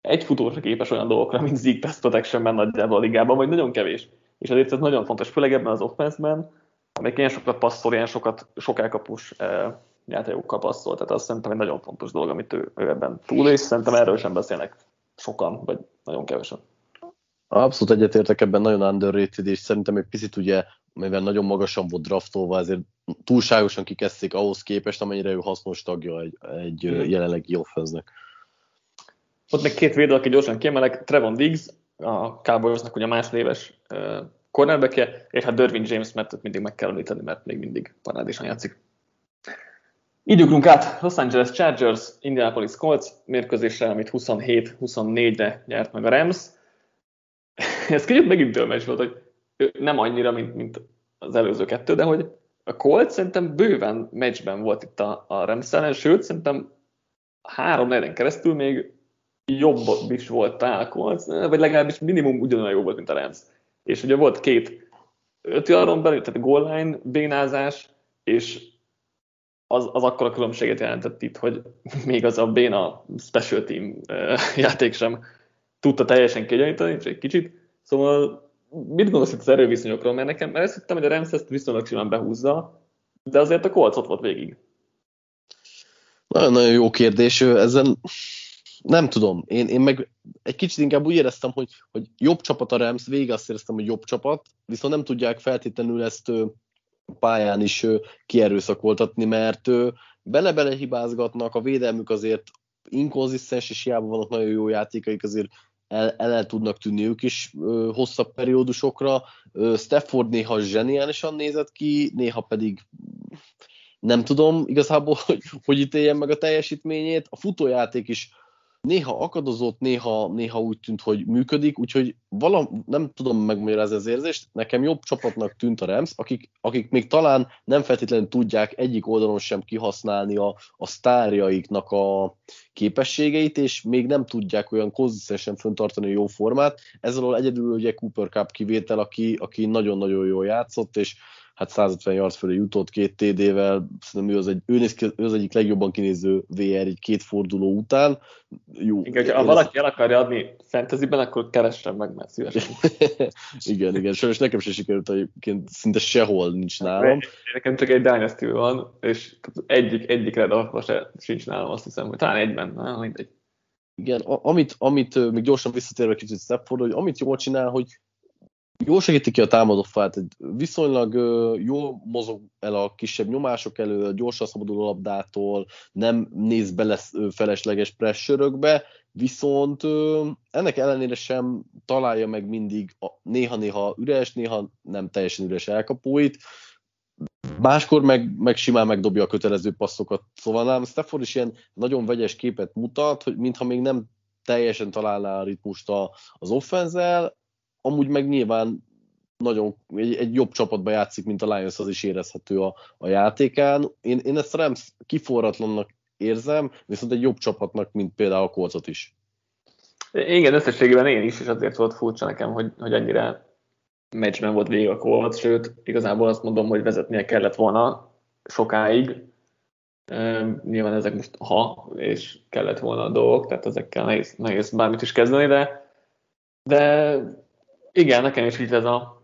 egy futó sem képes olyan dolgokra, mint Zeke pass protectionben nagyjából a ligában, vagy nagyon kevés és ezért ez nagyon fontos, főleg ebben az offense-ben, amelyik ilyen sokat passzol, ilyen sokat, sok elkapus eh, játékokkal passzol, tehát azt szerintem egy nagyon fontos dolog, amit ő, ő ebben túl, és szerintem erről sem beszélnek sokan, vagy nagyon kevesen. Abszolút egyetértek ebben, nagyon underrated, és szerintem egy picit ugye, mivel nagyon magasan volt draftolva, ezért túlságosan kikezdték ahhoz képest, amennyire ő hasznos tagja egy, egy mm. jelenlegi offense-nek. Ott még két védő, aki gyorsan kiemelek, Trevon Diggs, a Cowboysnak ugye másodéves cornerbackje, és hát Dervin James, mert mindig meg kell említeni, mert még mindig parádésan játszik. Így ugrunk át Los Angeles Chargers, Indianapolis Colts mérkőzésre, amit 27-24-re nyert meg a Rams. Ez kicsit megint dőlmes volt, hogy nem annyira, mint, mint az előző kettő, de hogy a Colts szerintem bőven meccsben volt itt a, a Rams sőt, szerintem három negyen keresztül még jobb is volt talán a Colts, vagy legalábbis minimum ugyanolyan jó volt, mint a Rams. És ugye volt két öt jaron belül, tehát goal line bénázás, és az, az akkor a különbséget jelentett itt, hogy még az a béna special team játék sem tudta teljesen kiegyenlíteni, csak egy kicsit. Szóval mit gondolsz itt az erőviszonyokról? Mert nekem, mert ezt hittem, hogy a Rams ezt viszonylag simán behúzza, de azért a Colts ott volt végig. Nagyon-nagyon jó kérdés. Ezen nem tudom, én, én meg egy kicsit inkább úgy éreztem, hogy, hogy jobb csapat a Rams, végig azt éreztem, hogy jobb csapat, viszont nem tudják feltétlenül ezt pályán is kierőszakoltatni, mert bele-bele hibázgatnak, a védelmük azért inkonzisztens, és hiába vannak nagyon jó játékaik, azért el, el, tudnak tűnni ők is ö, hosszabb periódusokra. Ö, Stafford néha zseniálisan nézett ki, néha pedig nem tudom igazából, hogy, hogy ítéljen meg a teljesítményét. A futójáték is néha akadozott, néha, néha úgy tűnt, hogy működik, úgyhogy valam, nem tudom megmagyarázni az érzést, nekem jobb csapatnak tűnt a Rams, akik, akik még talán nem feltétlenül tudják egyik oldalon sem kihasználni a, a sztárjaiknak a képességeit, és még nem tudják olyan konzisztensen föntartani a jó formát. Ezzel egyedül ugye Cooper Cup kivétel, aki, aki nagyon-nagyon jól játszott, és hát 150 yards fölé jutott két TD-vel, szerintem ő az, egy, ő, néz ki, ő az egyik legjobban kinéző VR egy két forduló után. Jó, igen, ha valaki el akarja adni fantasyben, akkor keressen meg, mert szívesen. igen, igen, sajnos nekem sem sikerült, egyébként szinte sehol nincs nálam. Nekem csak egy Dynasty van, és egyik, egyik red se sincs nálam, azt hiszem, hogy talán egyben, na, mindegy. Igen, amit, amit még gyorsan visszatérve kicsit Stafford, hogy amit jól csinál, hogy jól segíti ki a támadó fát, viszonylag jól mozog el a kisebb nyomások elő, gyorsan szabadul a labdától, nem néz bele felesleges pressörökbe, viszont ennek ellenére sem találja meg mindig néha-néha üres, néha nem teljesen üres elkapóit, máskor meg, meg simán megdobja a kötelező passzokat. Szóval nem, Stafford is ilyen nagyon vegyes képet mutat, hogy mintha még nem teljesen találná a ritmust az offenzel, amúgy meg nyilván nagyon egy, egy jobb csapatba játszik, mint a Lions, az is érezhető a, a játékán. Én, én ezt Rams kiforratlannak érzem, viszont egy jobb csapatnak, mint például a Colcot is. Igen, összességében én is, és azért volt furcsa nekem, hogy, hogy ennyire meccsben volt végig a Colts, sőt, igazából azt mondom, hogy vezetnie kellett volna sokáig. nyilván ezek most ha, és kellett volna a dolgok, tehát ezekkel nehéz, nehéz bármit is kezdeni, de, de igen, nekem is így ez a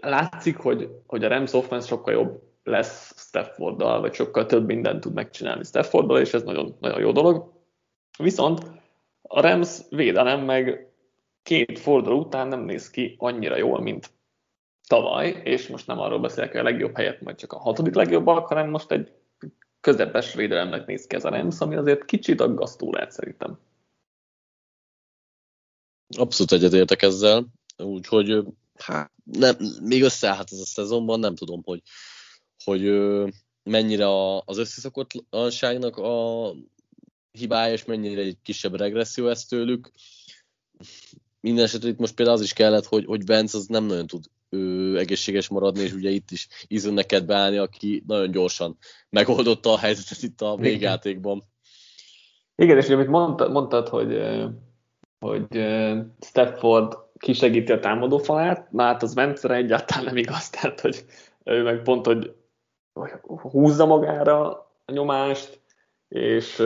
látszik, hogy, hogy a Rams offense sokkal jobb lesz Stafforddal, vagy sokkal több mindent tud megcsinálni Stafforddal, és ez nagyon, nagyon jó dolog. Viszont a Rams védelem meg két forduló után nem néz ki annyira jól, mint tavaly, és most nem arról beszélek, hogy a legjobb helyet majd csak a hatodik legjobbak, hanem most egy közepes védelemnek néz ki ez a Rams, ami azért kicsit aggasztó lehet szerintem. Abszolút egyetértek ezzel, úgyhogy hát, nem, még összeállhat ez a szezonban, nem tudom, hogy, hogy mennyire az összeszokottlanságnak a hibája, és mennyire egy kisebb regresszió ez tőlük. Mindenesetre itt most például az is kellett, hogy, hogy Benz az nem nagyon tud ő, egészséges maradni, és ugye itt is ízön neked beállni, aki nagyon gyorsan megoldotta a helyzetet itt a végjátékban. Igen, és amit mondtad, mondtad hogy hogy Stepford kisegíti a támadó falát, már hát az Vence egyáltalán nem igaz, tehát hogy ő meg pont, hogy húzza magára a nyomást, és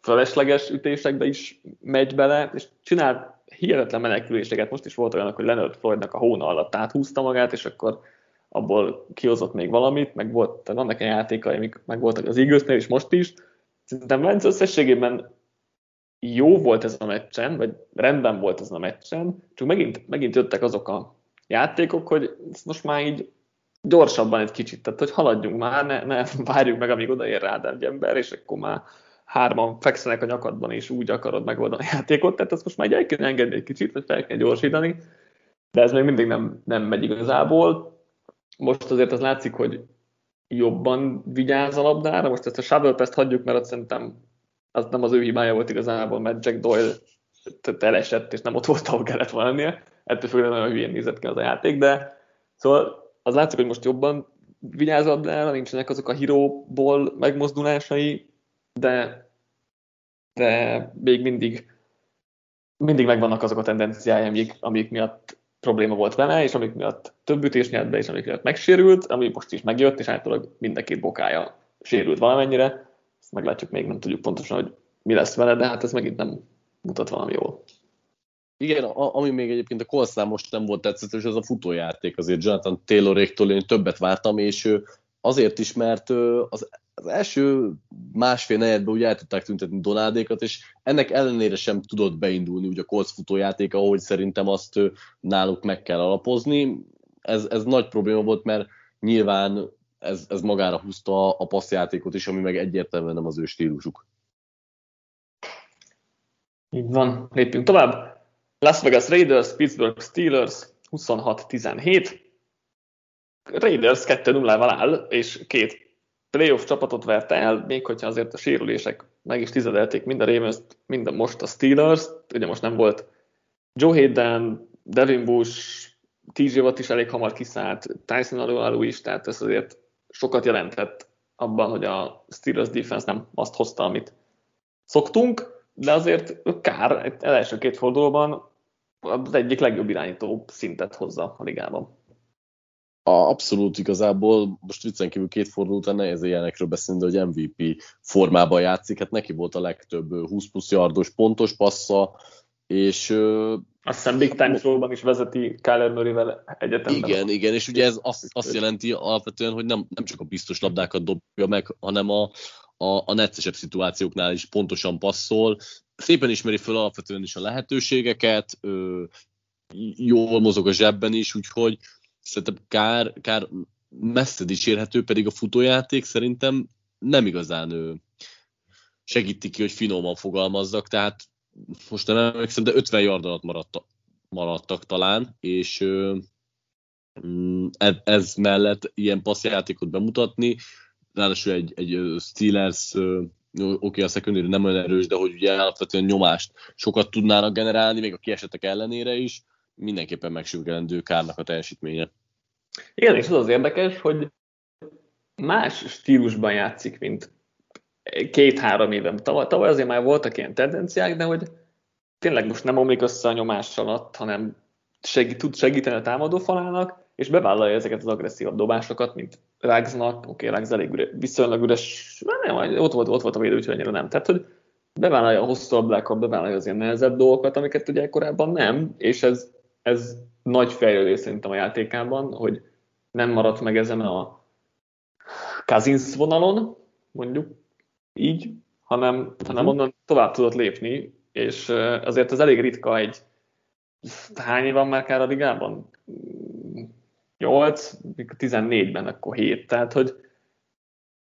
felesleges ütésekbe is megy bele, és csinál hihetetlen meneküléseket. Most is volt olyan, hogy Leonard Floydnak a hóna alatt áthúzta magát, és akkor abból kihozott még valamit, meg volt, vannak egy játékai, meg voltak az Eaglesnél, és most is. Szerintem Vence összességében jó volt ez a meccsen, vagy rendben volt ez a meccsen, csak megint, megint jöttek azok a játékok, hogy most már így gyorsabban egy kicsit, tehát hogy haladjunk már, ne, ne várjuk meg, amíg odaér rád egy ember, és akkor már hárman fekszenek a nyakadban, és úgy akarod megoldani a játékot, tehát ezt most már el kell engedni egy kicsit, vagy fel kell gyorsítani, de ez még mindig nem, nem megy igazából. Most azért az látszik, hogy jobban vigyáz a labdára, most ezt a shovel hagyjuk, mert azt szerintem az nem az ő hibája volt igazából, mert Jack Doyle elesett, és nem ott volt, ahol kellett volna. Ettől függően nagyon hülyén nézett ki az a játék, de szóval az látszik, hogy most jobban vigyáz labdára, nincsenek azok a híróból megmozdulásai, de, de még mindig mindig megvannak azok a tendenciái, amik, amik miatt probléma volt vele, és amik miatt több ütés nyert be, és amik miatt megsérült, ami most is megjött, és általában mind a két bokája sérült valamennyire. Meglátjuk még, nem tudjuk pontosan, hogy mi lesz vele, de hát ez megint nem mutat valami jól. Igen, ami még egyébként a Colsnál most nem volt tetszetős, az a futójáték. Azért Jonathan Tayloréktól én többet vártam, és azért is, mert az, az első másfél negyedben ugye el tudták tüntetni Donádékat, és ennek ellenére sem tudott beindulni ugye a Colts futójáték, ahogy szerintem azt náluk meg kell alapozni. Ez, ez nagy probléma volt, mert nyilván ez, ez magára húzta a passzjátékot is, ami meg egyértelműen nem az ő stílusuk. Így van, lépjünk tovább. Las Vegas Raiders, Pittsburgh Steelers 26-17. Raiders 2-0-val áll, és két playoff csapatot vert el, még hogyha azért a sérülések meg is tizedelték mind a ravens mind a most a Steelers. Ugye most nem volt Joe Hayden, Devin Bush, TJ Watt is elég hamar kiszállt, Tyson Alu is, tehát ez azért sokat jelentett abban, hogy a Steelers defense nem azt hozta, amit szoktunk, de azért kár, az első két fordulóban az egyik legjobb irányító szintet hozza a ligában. A, abszolút igazából, most viccen kívül két forduló után nehéz ilyenekről beszélni, de hogy MVP formában játszik, hát neki volt a legtöbb 20 plusz yardos pontos passza, és azt hiszem Big Time Show-ban is vezeti Kyler Murray-vel egyetemben. Igen, igen, és ugye ez azt, azt jelenti alapvetően, hogy nem, nem csak a biztos labdákat dobja meg, hanem a, a, a neccesebb szituációknál is pontosan passzol. Szépen ismeri föl alapvetően is a lehetőségeket, ö, jól mozog a zsebben is, úgyhogy szerintem kár, kár messze dicsérhető, pedig a futójáték szerintem nem igazán ő segíti ki, hogy finoman fogalmazzak, tehát most nem emlékszem, de 50 yard alatt maradt, maradtak talán, és mm, ez, ez mellett ilyen passzjátékot bemutatni, ráadásul egy, egy Steelers oké, okay, a secondary nem olyan erős, de hogy ugye alapvetően nyomást sokat tudnának generálni, még a kiesetek ellenére is, mindenképpen megsügelendő Kárnak a teljesítménye. Igen, és az az érdekes, hogy más stílusban játszik, mint két-három éve. Tavaly, tavaly azért már voltak ilyen tendenciák, de hogy tényleg most nem omlik össze a nyomás alatt, hanem segít, tud segíteni a támadó falának, és bevállalja ezeket az agresszív dobásokat, mint Ragsnak, oké, okay, Rags elég üre, viszonylag üres, nem, ott volt, ott volt a védő, úgyhogy annyira nem. Tehát, hogy bevállalja a hosszú ablákat, bevállalja az ilyen nehezebb dolgokat, amiket ugye korábban nem, és ez, ez nagy fejlődés szerintem a játékában, hogy nem maradt meg ezen a Kazinsz vonalon, mondjuk így, hanem, hanem onnan tovább tudott lépni, és azért ez elég ritka egy hány van már kár a ligában? 8, 14-ben, akkor 7, tehát hogy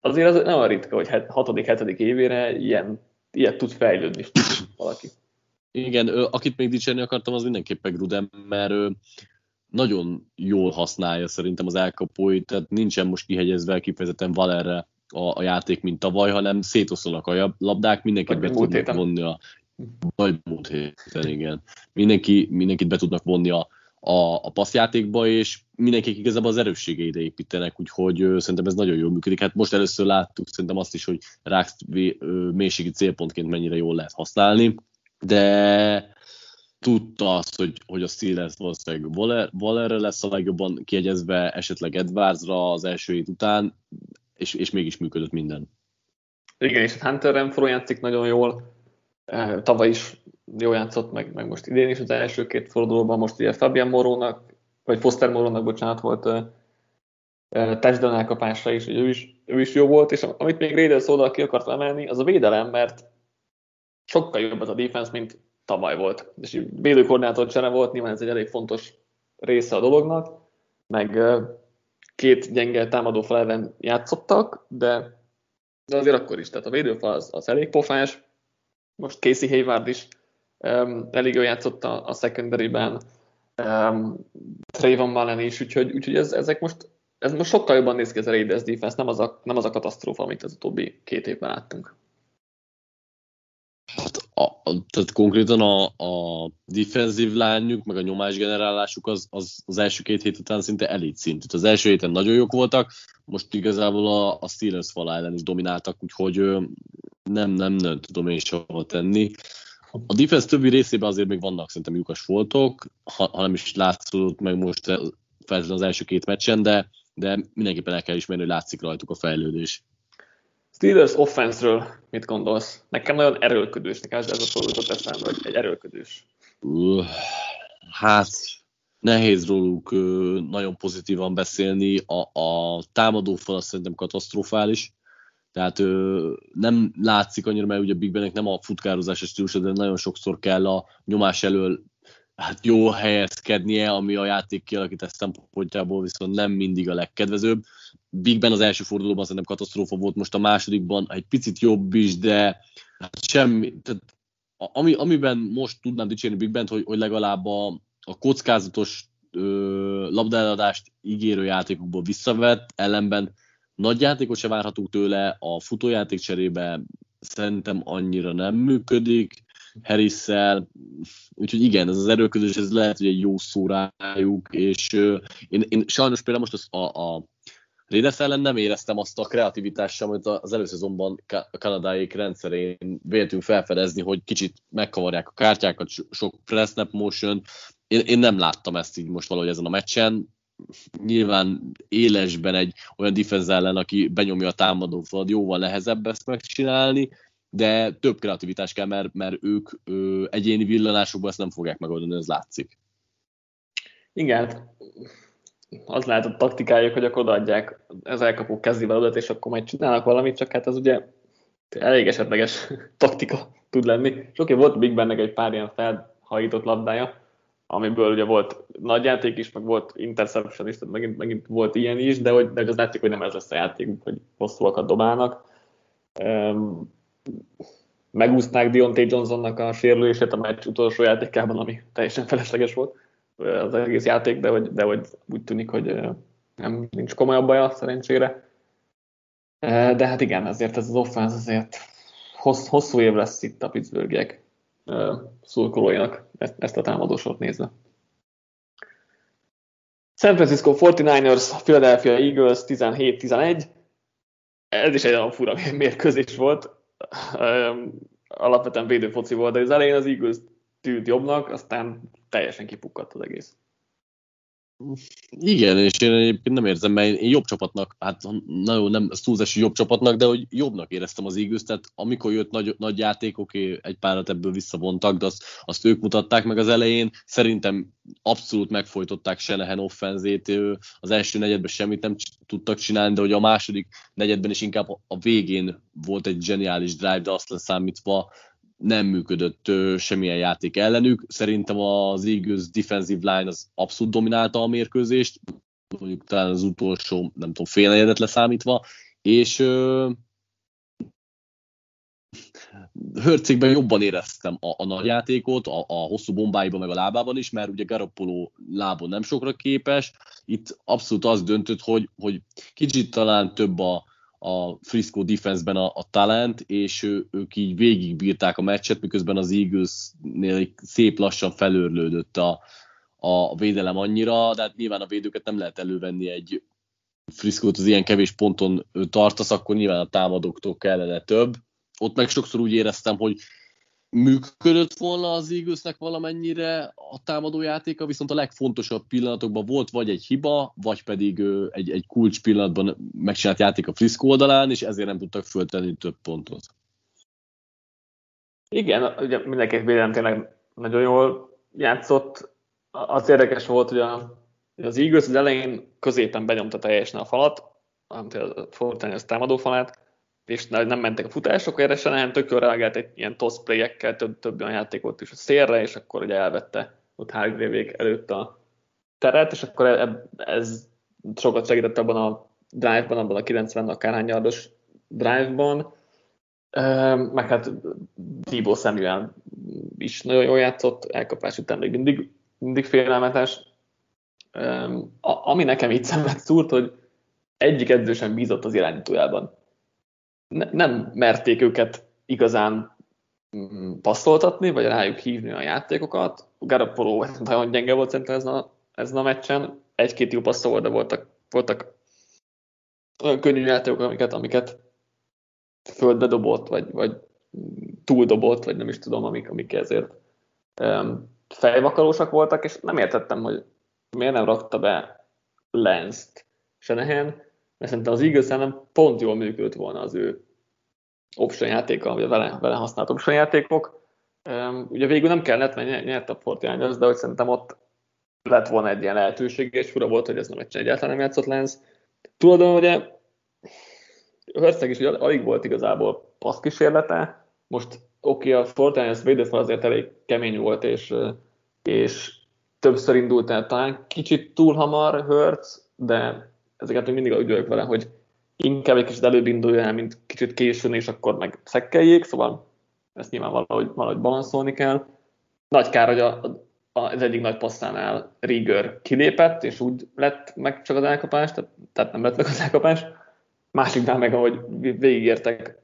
azért az nem a ritka, hogy 6.-7. évére ilyen, ilyet tud fejlődni valaki. Igen, akit még dicsérni akartam, az mindenképpen Gruden, mert nagyon jól használja szerintem az elkapóit, tehát nincsen most kihegyezve kifejezetten Valerre a, a játék, mint tavaly, hanem szétoszolnak a labdák, mindenkit be tudnak vonni a... Vagy múlt héten, igen. Mindenki, mindenkit be tudnak vonni a, a, a passzjátékba, és mindenki igazából az erősségeire építenek, úgyhogy ö, szerintem ez nagyon jól működik. Hát most először láttuk szerintem azt is, hogy Ráx mélységi célpontként mennyire jól lehet használni, de tudta azt, hogy, hogy a Steelers valószínűleg Waller, Wallerre lesz a legjobban kiegyezve, esetleg Edwardsra az első hét után, és, és mégis működött minden. Igen, és Hunter Renfro játszik nagyon jól, tavaly is jól játszott, meg, meg most idén is az első két fordulóban, most ugye Fabian Morónak, vagy Foster Morónak, bocsánat, volt touchdown elkapásra is, ő is, ő is jó volt, és amit még Raiders szóval ki akart emelni, az a védelem, mert sokkal jobb az a defense, mint tavaly volt. És védőkoordinátor csere volt, nyilván ez egy elég fontos része a dolognak, meg két gyenge támadó felven játszottak, de, de azért akkor is, tehát a védőfal az, az elég pofás, most Casey Hayward is um, elég jól játszott a, a secondary-ben, um, Trayvon Mullen is, úgyhogy, úgyhogy ez, ezek most, ez most sokkal jobban néz ki ez a Raiders defense, nem az a, nem az a katasztrófa, amit az utóbbi két évben láttunk. Hát, a, a, tehát konkrétan a, a defensív lányuk, meg a nyomásgenerálásuk az, az, az első két hét után szinte elit szint. Az első héten nagyon jók voltak, most igazából a, a Steelers fal ellen is domináltak, úgyhogy nem, nem, nem tudom én hova tenni. A defense többi részében azért még vannak szerintem lyukas foltok, ha, ha is látszódott meg most feltétlenül az első két meccsen, de, de mindenképpen el kell ismerni, hogy látszik rajtuk a fejlődés. Steelers offense-ről mit gondolsz? Nekem nagyon erőlködős, nekem ez a szó eszembe, hogy egy erőlködős. Uh, hát nehéz róluk nagyon pozitívan beszélni. A, a támadó fal szerintem katasztrofális. Tehát uh, nem látszik annyira, mert ugye Big Benek nem a futkározás stílusa, de nagyon sokszor kell a nyomás elől hát jó helyezkednie, ami a játék kialakítás szempontjából viszont nem mindig a legkedvezőbb. Big Ben az első fordulóban szerintem katasztrófa volt, most a másodikban egy picit jobb is, de hát semmi, tehát ami, amiben most tudnám dicsérni Big Ben, hogy, hogy legalább a, a kockázatos ö, labdáladást ígérő játékokból visszavett, ellenben nagy játékot se várhatunk tőle, a futójáték cserébe szerintem annyira nem működik, harris úgyhogy igen, ez az erőközés, ez lehet, hogy egy jó szó és én, én sajnos például most az, a, a Raiders ellen nem éreztem azt a kreativitást amit az előszezonban a kanadáik rendszerén véltünk felfedezni, hogy kicsit megkavarják a kártyákat, sok press snap motion. Én, én nem láttam ezt így most valahogy ezen a meccsen. nyilván élesben egy olyan defense ellen, aki benyomja a támadó falat, jóval nehezebb ezt megcsinálni, de több kreativitás kell, mert, mert ők ö, egyéni villanásokban ezt nem fogják megoldani, ez látszik. Igen, hát az lehet a taktikájuk, hogy akkor odaadják az elkapó kezével odat, és akkor majd csinálnak valamit, csak hát ez ugye elég esetleges taktika tud lenni. És oké, volt Big Bennek egy pár ilyen felhajított labdája, amiből ugye volt nagy játék is, meg volt interception is, tehát megint, megint volt ilyen is, de hogy, de az látszik, hogy nem ez lesz a játék, hogy hosszúakat dobálnak. Um, megúszták Deontay Johnsonnak a sérülését a meccs utolsó játékában, ami teljesen felesleges volt az egész játék, de hogy, de hogy úgy tűnik, hogy nem nincs komolyabb baja szerencsére. De hát igen, ezért ez az offense azért hossz, hosszú év lesz itt a Pittsburghiek szurkolóinak ezt, ezt a támadósort nézve. San Francisco 49ers, Philadelphia Eagles 17-11. Ez is egy olyan fura mérkőzés volt. Alapvetően védőfoci volt, de az elején az Eagles tűnt jobbnak, aztán teljesen kipukkadt az egész. Igen, és én egyébként nem érzem, mert én jobb csapatnak, hát nagyon nem túlzás jobb csapatnak, de hogy jobbnak éreztem az eagles tehát amikor jött nagy, nagy játékok, egy párat ebből visszavontak, de azt, azt ők mutatták meg az elején. Szerintem abszolút megfojtották Senehen offenzét, az első negyedben semmit nem tudtak csinálni, de hogy a második negyedben is inkább a végén volt egy zseniális drive, de azt leszámítva nem működött semmilyen játék ellenük. Szerintem az Eagles defensive line az abszolút dominálta a mérkőzést, mondjuk talán az utolsó, nem tudom, fél negyedet leszámítva, és ö, Hörcékben jobban éreztem a, a nagy játékot, a, a hosszú bombáiban, meg a lábában is, mert ugye Garoppolo lábon nem sokra képes. Itt abszolút az döntött, hogy, hogy kicsit talán több a, a Frisco defense-ben a, a talent, és ő, ők így végigbírták a meccset, miközben az Eagles-nél szép lassan felőrlődött a, a védelem annyira, de hát nyilván a védőket nem lehet elővenni egy Frisco-t az ilyen kevés ponton tartasz, akkor nyilván a támadóktól kellene több. Ott meg sokszor úgy éreztem, hogy működött volna az Eaglesnek valamennyire a támadó játéka, viszont a legfontosabb pillanatokban volt vagy egy hiba, vagy pedig egy, egy kulcs pillanatban megcsinált játék a Frisco oldalán, és ezért nem tudtak föltenni több pontot. Igen, ugye mindenki védelem tényleg nagyon jól játszott. Az érdekes volt, hogy a, az Eagles az elején középen benyomta teljesen a falat, a Fortnite támadó falát, és nem mentek a futások, erre Shanahan tök jól reagált egy ilyen toss play-ekkel, több, több olyan játékot is a szélre, és akkor ugye elvette ott hargrave előtt a teret, és akkor ez sokat segített abban a drive-ban, abban a 90 akárhány yardos drive-ban, meg hát Thibaut Samuel is nagyon jól játszott, elkapás után még mindig, mindig félelmetes. Ami nekem így szemet szúrt, hogy egyik edző sem bízott az irányítójában ne, nem merték őket igazán mm, passzoltatni, vagy rájuk hívni a játékokat. Garapoló nagyon gyenge volt szerintem ezen a, ezen a meccsen. Egy-két jó passzol volt, de voltak, voltak olyan könnyű játékok, amiket, amiket földbe dobott, vagy, vagy túl dobott, vagy nem is tudom, amik, amik ezért um, fejvakalósak voltak, és nem értettem, hogy miért nem rakta be Lenzt Senehen, mert szerintem az Eagles nem pont jól működött volna az ő option játéka, vagy vele, vele használt option játékok. Ugye végül nem kellett, mert nyert a Fortinanders, de hogy szerintem ott lett volna egy ilyen lehetőség, és fura volt, hogy ez nem egy egyáltalán nem játszott Lenz. Tulajdonképpen ugye Hörszeg is ugye, alig volt igazából passz kísérlete, most oké, okay, a Fortinanders védőfal azért elég kemény volt, és, és többször indult el, talán kicsit túl hamar Hörc, de ezeket még mindig úgy vagyok vele, hogy inkább egy kicsit előbb indulja el, mint kicsit későn, és akkor meg szekkeljék, szóval ezt nyilván valahogy, valahogy balanszolni kell. Nagy kár, hogy a, a, az egyik nagy passzánál Rieger kilépett, és úgy lett meg csak az elkapás, tehát, tehát nem lett meg az elkapás. Másiknál meg, ahogy végigértek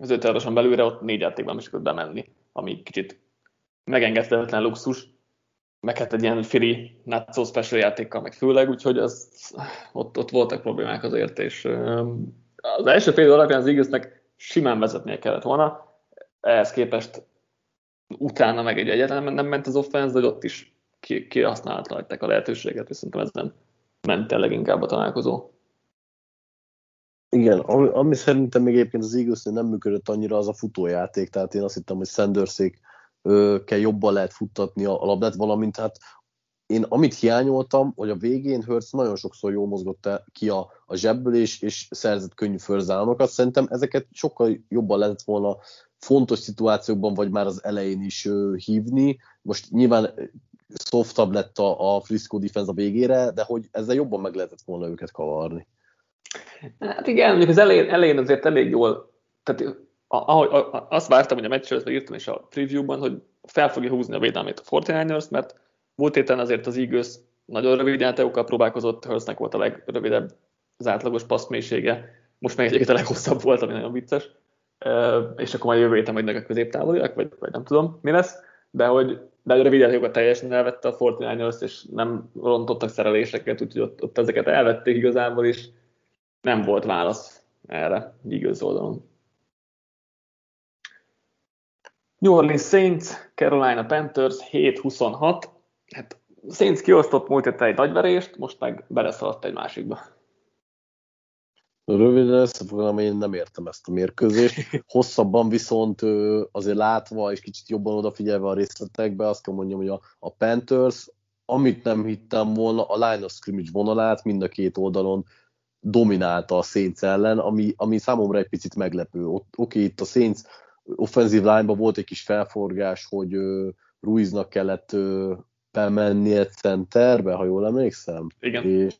az öt belőle, ott négy játékban is bemenni, ami kicsit megengedhetetlen luxus, meg hát egy ilyen free not special játékkal, meg főleg, úgyhogy az, ott, ott voltak problémák azért, és az első fél alapján az Eaglesnek simán vezetnie kellett volna, ehhez képest utána meg egy egyetlen nem ment az offense, de ott is kihasználták a lehetőséget, és szerintem ezen ment el leginkább a találkozó. Igen, ami, ami szerintem még egyébként az eagles nem működött annyira, az a futójáték, tehát én azt hittem, hogy Sandersék kell jobban lehet futtatni a, labdát, valamint hát én amit hiányoltam, hogy a végén Hurts nagyon sokszor jól mozgott ki a, a zsebből, és, és szerzett könnyű förzálomokat. Szerintem ezeket sokkal jobban lehetett volna fontos szituációkban, vagy már az elején is uh, hívni. Most nyilván softabb lett a, a Frisco defense a végére, de hogy ezzel jobban meg lehetett volna őket kavarni. Hát igen, mondjuk az elején, elején azért elég jól, tehát ahogy, azt vártam, hogy a meccsről írtam is a previewban, hogy fel fogja húzni a védelmét a 49ers, mert múlt héten azért az Eagles nagyon rövid játékokkal próbálkozott, Hurstnek volt a legrövidebb az átlagos passzmélysége, most meg egyébként a leghosszabb volt, ami nagyon vicces, és akkor majd jövő héten majd a középtávoliak, vagy, vagy nem tudom mi lesz, de hogy de a rövid játékokat teljesen elvette a 49ers, és nem rontottak szereléseket, úgyhogy ott, ott ezeket elvették igazából, és nem volt válasz erre Eagles oldalon. New Orleans Saints, Carolina Panthers 7-26. Hát Saints kiosztott múlt héten egy nagyverést, most meg beleszaladt egy másikba. Röviden összefoglalom, én nem értem ezt a mérkőzést. Hosszabban viszont azért látva és kicsit jobban odafigyelve a részletekbe, azt kell mondjam, hogy a, a Panthers, amit nem hittem volna, a line of scrimmage vonalát mind a két oldalon dominálta a Saints ellen, ami, ami számomra egy picit meglepő. Oké, okay, itt a Saints offenzív line volt egy kis felforgás, hogy Ruiznak kellett bemennie centerbe, ha jól emlékszem. Igen. És,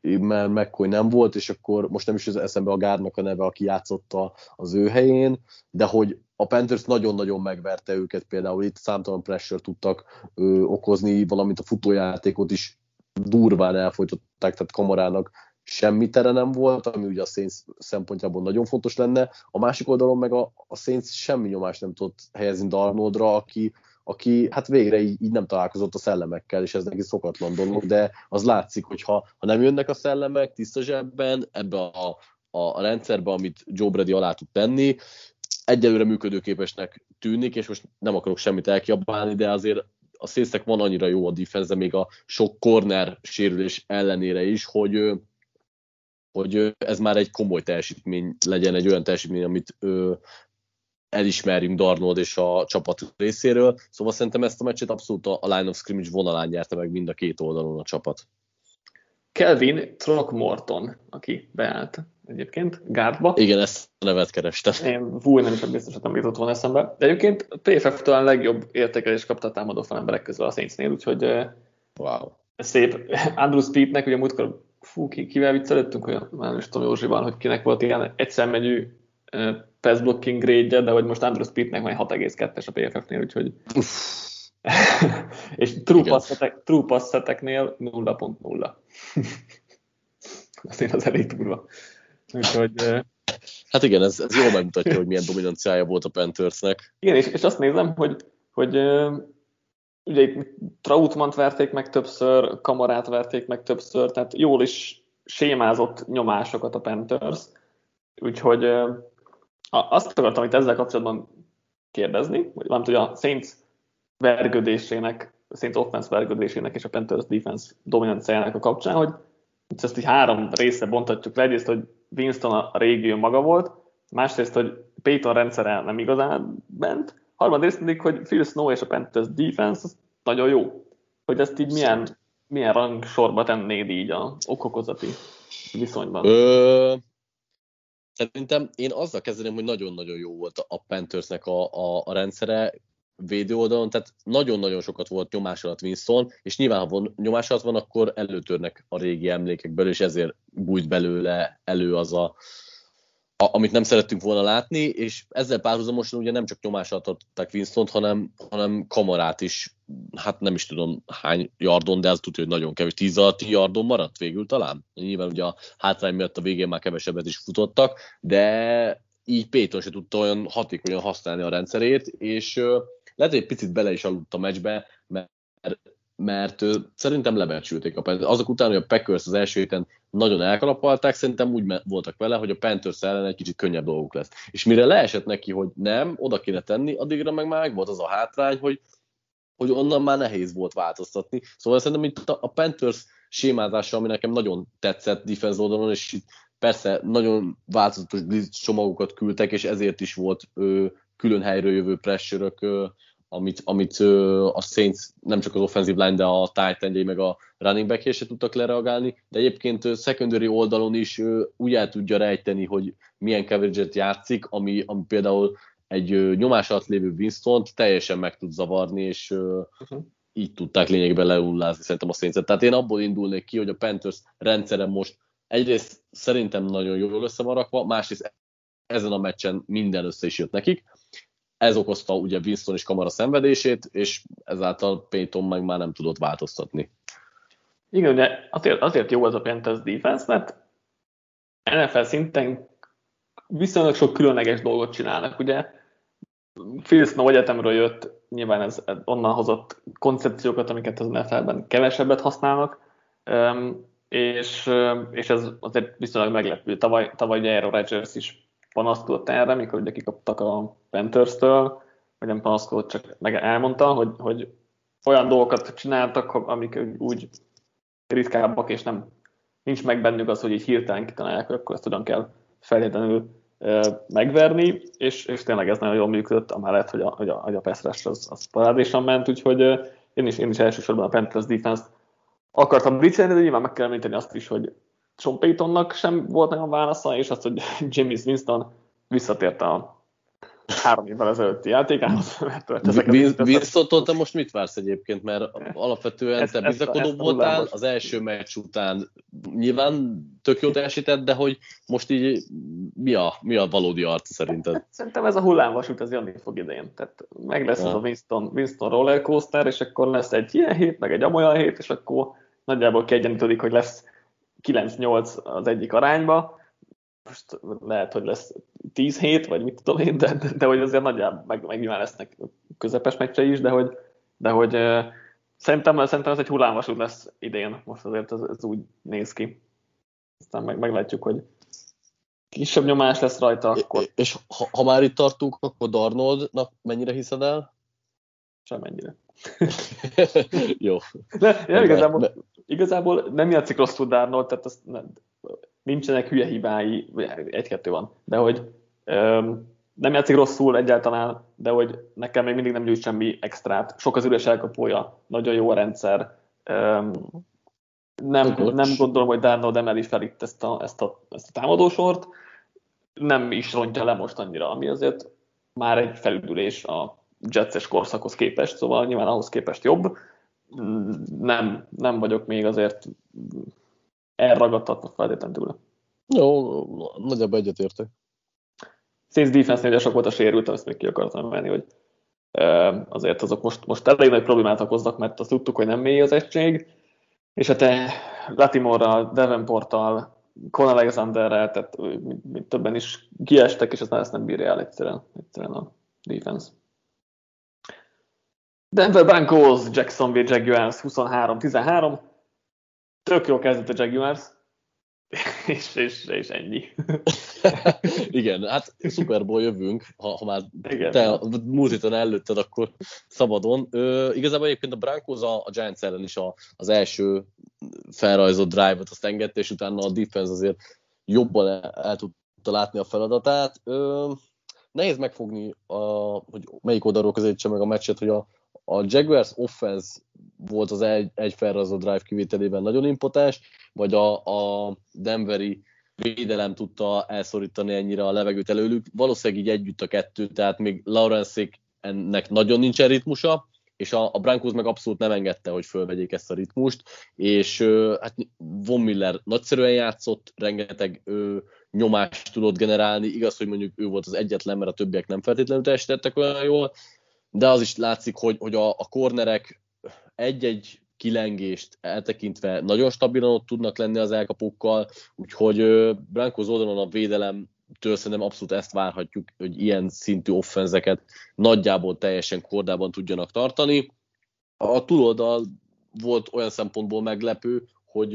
mert McCoy nem volt, és akkor most nem is az eszembe a Gárdnak a neve, aki játszotta az ő helyén, de hogy a Panthers nagyon-nagyon megverte őket, például itt számtalan pressure tudtak ö, okozni, valamint a futójátékot is durván elfolytották, tehát Kamarának semmi tere nem volt, ami ugye a Saints szempontjából nagyon fontos lenne. A másik oldalon meg a, a Saints semmi nyomást nem tudott helyezni Darnoldra, aki, aki hát végre így, így nem találkozott a szellemekkel, és ez neki szokatlan dolog, de az látszik, hogy ha, ha nem jönnek a szellemek tiszta zsebben, ebbe a, a, a rendszerbe, amit Joe Brady alá tud tenni, egyelőre működőképesnek tűnik, és most nem akarok semmit elkiabálni, de azért a Saintsnek van annyira jó a defense, még a sok corner sérülés ellenére is, hogy hogy ez már egy komoly teljesítmény legyen, egy olyan teljesítmény, amit ö, elismerjünk Darnold és a csapat részéről. Szóval szerintem ezt a meccset abszolút a line of scrimmage vonalán nyerte meg mind a két oldalon a csapat. Kelvin Throckmorton, aki beállt egyébként gárdba. Igen, ezt a nevet kerestem. Én fúj, nem is biztos, hogy nem jutott volna eszembe. De egyébként PFF talán legjobb értékelést kapta a támadó emberek közül a Saintsnél, úgyhogy wow. szép. Andrew Speednek ugye múltkor fú, ki, kivel viccelődtünk, hogy már nem is tudom Józsival, hogy kinek volt ilyen egyszermegyű uh, pass blocking grade de hogy most Andrew Speednek van 6,2-es a PFF-nél, úgyhogy és true, passzetek, true passzeteknél 0.0. Azért az elég durva. Úgyhogy, uh, hát igen, ez, ez jól megmutatja, hogy milyen dominanciája volt a Panthersnek. Igen, és, és azt nézem, hogy, hogy uh, ugye itt Trautmant verték meg többször, Kamarát verték meg többször, tehát jól is sémázott nyomásokat a Panthers, úgyhogy azt akartam itt ezzel kapcsolatban kérdezni, vagy nem tudja, a Saints vergődésének, Saints offense vergődésének és a Panthers defense dominanciájának a kapcsán, hogy ezt így három részre bontatjuk le, egyrészt, hogy Winston a régió maga volt, másrészt, hogy Payton rendszere nem igazán bent, Harmadrészt pedig, hogy Phil Snow és a Panthers defense az nagyon jó. Hogy ezt így milyen, milyen rang sorba tennéd így a okokozati viszonyban? Ö, szerintem én azzal kezdeném, hogy nagyon-nagyon jó volt a Panthersnek a, a, a rendszere védő oldalon, tehát nagyon-nagyon sokat volt nyomás alatt Winston, és nyilván, ha van, nyomás alatt van, akkor előtörnek a régi emlékekből, és ezért bújt belőle elő az a, a, amit nem szerettünk volna látni, és ezzel párhuzamosan ugye nem csak nyomás alatt adták Winston, hanem, hanem kamarát is, hát nem is tudom hány yardon, de az tudja, hogy nagyon kevés, 10 alatti yardon maradt végül talán. Nyilván ugye a hátrány miatt a végén már kevesebbet is futottak, de így Péton se tudta olyan hatékonyan használni a rendszerét, és lehet, hogy egy picit bele is aludt a meccsbe, mert mert szerintem lebecsülték a Panthers. Azok után, hogy a Packers az első héten nagyon elkalapalták, szerintem úgy voltak vele, hogy a Panthers ellen egy kicsit könnyebb dolguk lesz. És mire leesett neki, hogy nem, oda kéne tenni, addigra meg már volt az a hátrány, hogy, hogy onnan már nehéz volt változtatni. Szóval szerintem itt a Panthers sémázása, ami nekem nagyon tetszett defense oldalon, és itt persze nagyon változatos blitz csomagokat küldtek, és ezért is volt ö, külön helyről jövő pressure amit, amit a Saints nem csak az offensive line, de a titan meg a running back se tudtak lereagálni, de egyébként secondary oldalon is úgy el tudja rejteni, hogy milyen coverage játszik, ami, ami például egy nyomás alatt lévő winston teljesen meg tud zavarni, és uh-huh. így tudták lényegben leullázni szerintem a saints Tehát én abból indulnék ki, hogy a Panthers rendszere most egyrészt szerintem nagyon jól össze van rakva, másrészt ezen a meccsen minden össze is jött nekik. Ez okozta ugye Winston és Kamara szenvedését, és ezáltal Payton meg már nem tudott változtatni. Igen, ugye azért, azért jó az a Panthers defense, mert NFL szinten viszonylag sok különleges dolgot csinálnak. Ugye Phil Snow egyetemről jött, nyilván ez onnan hozott koncepciókat, amiket az NFL-ben kevesebbet használnak, és, és ez azért viszonylag meglepő. Tavaly, tavaly ugye Aaron Rodgers is panaszkodott erre, mikor ugye kikaptak a Panthers-től, vagy nem panaszkodott, csak meg elmondta, hogy, hogy olyan dolgokat csináltak, amik úgy ritkábbak, és nem nincs meg bennük az, hogy így hirtelen kitalálják, akkor ezt hogyan kell feltétlenül megverni, és, és tényleg ez nagyon jól működött, amellett, hogy a, hogy a, hogy a pass az, az parádésan ment, úgyhogy én is, én is elsősorban a Panthers defense-t akartam blitzelni, de nyilván meg kell említeni azt is, hogy Sean Paytonnak sem volt nagyon válasza, és azt, hogy James Winston visszatért a három évvel ezelőtti játékához. Winston-tól te most mit vársz egyébként? Mert alapvetően ezt, te bizakodó voltál, az első meccs után nyilván tök jó teljesített, de hogy most így mi a, mi a valódi arc szerinted? Hát, szerintem ez a hullámvasút, ez jönni fog idején. Tehát meg lesz ja. az a Winston, Winston rollercoaster, és akkor lesz egy ilyen hét, meg egy amolyan hét, és akkor nagyjából kiegyenlítődik, hogy lesz 9-8 az egyik arányba, most lehet, hogy lesz 10 hét, vagy mit tudom én, de, de, de hogy azért nagyjából meg, meg nyilván lesznek közepes meccse is, de hogy, de hogy uh, szerintem, szerintem ez egy hullámvasút lesz idén, most azért ez, ez úgy néz ki. Aztán meg, meglátjuk, hogy kisebb nyomás lesz rajta, akkor... És, és ha, ha már itt tartunk, akkor Darnoldnak mennyire hiszed el? Semennyire. Jó. De, ja, igazából, igazából nem játszik rosszul Darnold, tehát azt nem, nincsenek hülye hibái, egy-kettő van, de hogy öm, nem játszik rosszul egyáltalán, de hogy nekem még mindig nem gyűjt semmi extrát. Sok az üres elkapója, nagyon jó a rendszer. Öm, nem, nem gondolom, hogy Darnold emeli fel itt ezt a, ezt a, ezt a támadósort, nem is rontja le most annyira, ami azért már egy felüdülés a Jetses korszakhoz képest, szóval nyilván ahhoz képest jobb. Nem, nem vagyok még azért elragadtatva feltétlenül tőle. Jó, nagyjából egyetértek. Saints defense ugye sok volt a sérült, ezt még ki akartam menni, hogy azért azok most, most elég nagy problémát okoznak, mert azt tudtuk, hogy nem mély az egység, és hát Latimorral, Devenporttal, Con Alexanderrel, tehát többen is kiestek, és ezt nem bírja el egyszerűen, egyszerűen a defense. Denver Broncos, Jacksonville Jaguars 23-13. Tök jó kezdett a Jaguars, és, és, és ennyi. Igen, hát szuperból jövünk, ha, ha már Igen. te múlt héten előtted, akkor szabadon. Ö, igazából egyébként a Broncos a, a Giants ellen is a, az első felrajzott drive-ot azt engedte, és utána a defense azért jobban el, el tudta látni a feladatát. Ö, nehéz megfogni, a, hogy melyik oldalról közelítse meg a meccset, hogy a, a Jaguars offense volt az egy, egy felrajzó drive kivételében nagyon impotens, vagy a, a Denveri védelem tudta elszorítani ennyire a levegőt előlük. Valószínűleg így együtt a kettő, tehát még lawrence ennek nagyon nincsen ritmusa, és a, a Broncos meg abszolút nem engedte, hogy fölvegyék ezt a ritmust, és hát Von Miller nagyszerűen játszott, rengeteg ö, nyomást tudott generálni, igaz, hogy mondjuk ő volt az egyetlen, mert a többiek nem feltétlenül teljesítettek olyan jól, de az is látszik, hogy, hogy a, a kornerek egy-egy kilengést eltekintve nagyon stabilan ott tudnak lenni az elkapókkal, úgyhogy Brankos oldalon a védelem től szerintem abszolút ezt várhatjuk, hogy ilyen szintű offenzeket nagyjából teljesen kordában tudjanak tartani. A túloldal volt olyan szempontból meglepő, hogy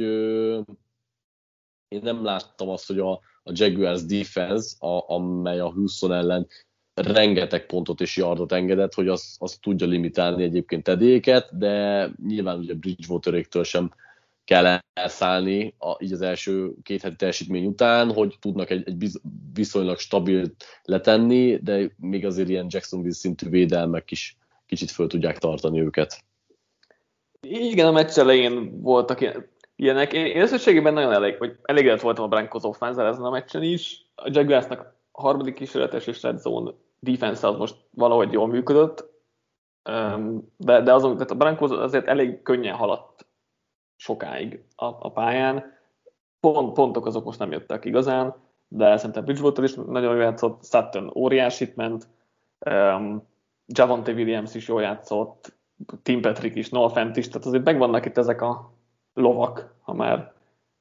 én nem láttam azt, hogy a, a Jaguars defense, a, amely a Houston ellen rengeteg pontot és yardot engedett, hogy az, az tudja limitálni egyébként edéket, de nyilván ugye Bridgewateréktől sem kell elszállni a, így az első két heti teljesítmény után, hogy tudnak egy, egy biz, viszonylag stabil letenni, de még azért ilyen Jacksonville szintű védelmek is kicsit föl tudják tartani őket. Igen, a meccs elején voltak ilyenek. Én, én összességében nagyon elég, vagy elégedett voltam a Broncos offense ezen a meccsen is. A Jaguarsnak a harmadik kísérletes és red zone defense az most valahogy jól működött, de, de azon, tehát a Broncos azért elég könnyen haladt sokáig a, a pályán. Pont, pontok azok most nem jöttek igazán, de szerintem Bridgewater is nagyon jól játszott, Sutton óriásit ment, um, Javante Williams is jól játszott, Tim Patrick is, Noah Fent is, tehát azért megvannak itt ezek a lovak, ha már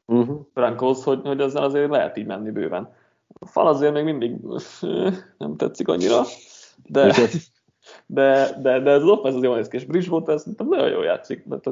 uh-huh. Broncos, hogy, hogy ezzel azért lehet így menni bőven. A fal azért még mindig nem tetszik annyira, de, de, de, de ez az offense az jól néz ki, és Bridgewater szerintem nagyon jól játszik, mert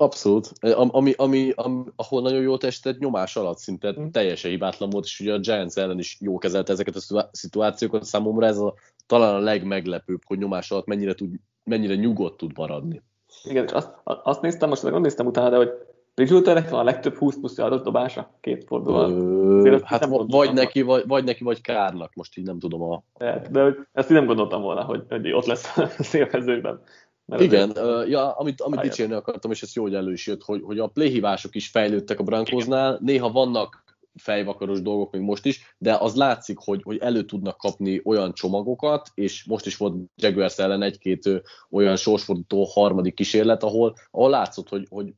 Abszolút. Ami, ami, ami, ahol nagyon jól testett, nyomás alatt szinte mm. teljesen hibátlan volt, és ugye a Giants ellen is jó kezelte ezeket a szituációkat. Számomra ez a, talán a legmeglepőbb, hogy nyomás alatt mennyire, tud, mennyire nyugodt tud maradni. Igen, és azt, azt néztem, most nem néztem utána, de hogy Bridgewaternek van a legtöbb 20 plusz adott dobása két fordulóban. Hát vagy neki, vagy, vagy neki, vagy Kárnak, most így nem tudom a... De, de ezt így nem gondoltam volna, hogy, hogy ott lesz a szélvezőkben. Mert Igen, ja, amit, amit dicsérni akartam, és ez jó, hogy elő is jött, hogy, hogy a playhívások is fejlődtek a Brankosnál, néha vannak fejvakaros dolgok még most is, de az látszik, hogy, hogy elő tudnak kapni olyan csomagokat, és most is volt Jaguars ellen egy-két olyan sorsfordító harmadik kísérlet, ahol, ahol látszott, hogy, hogy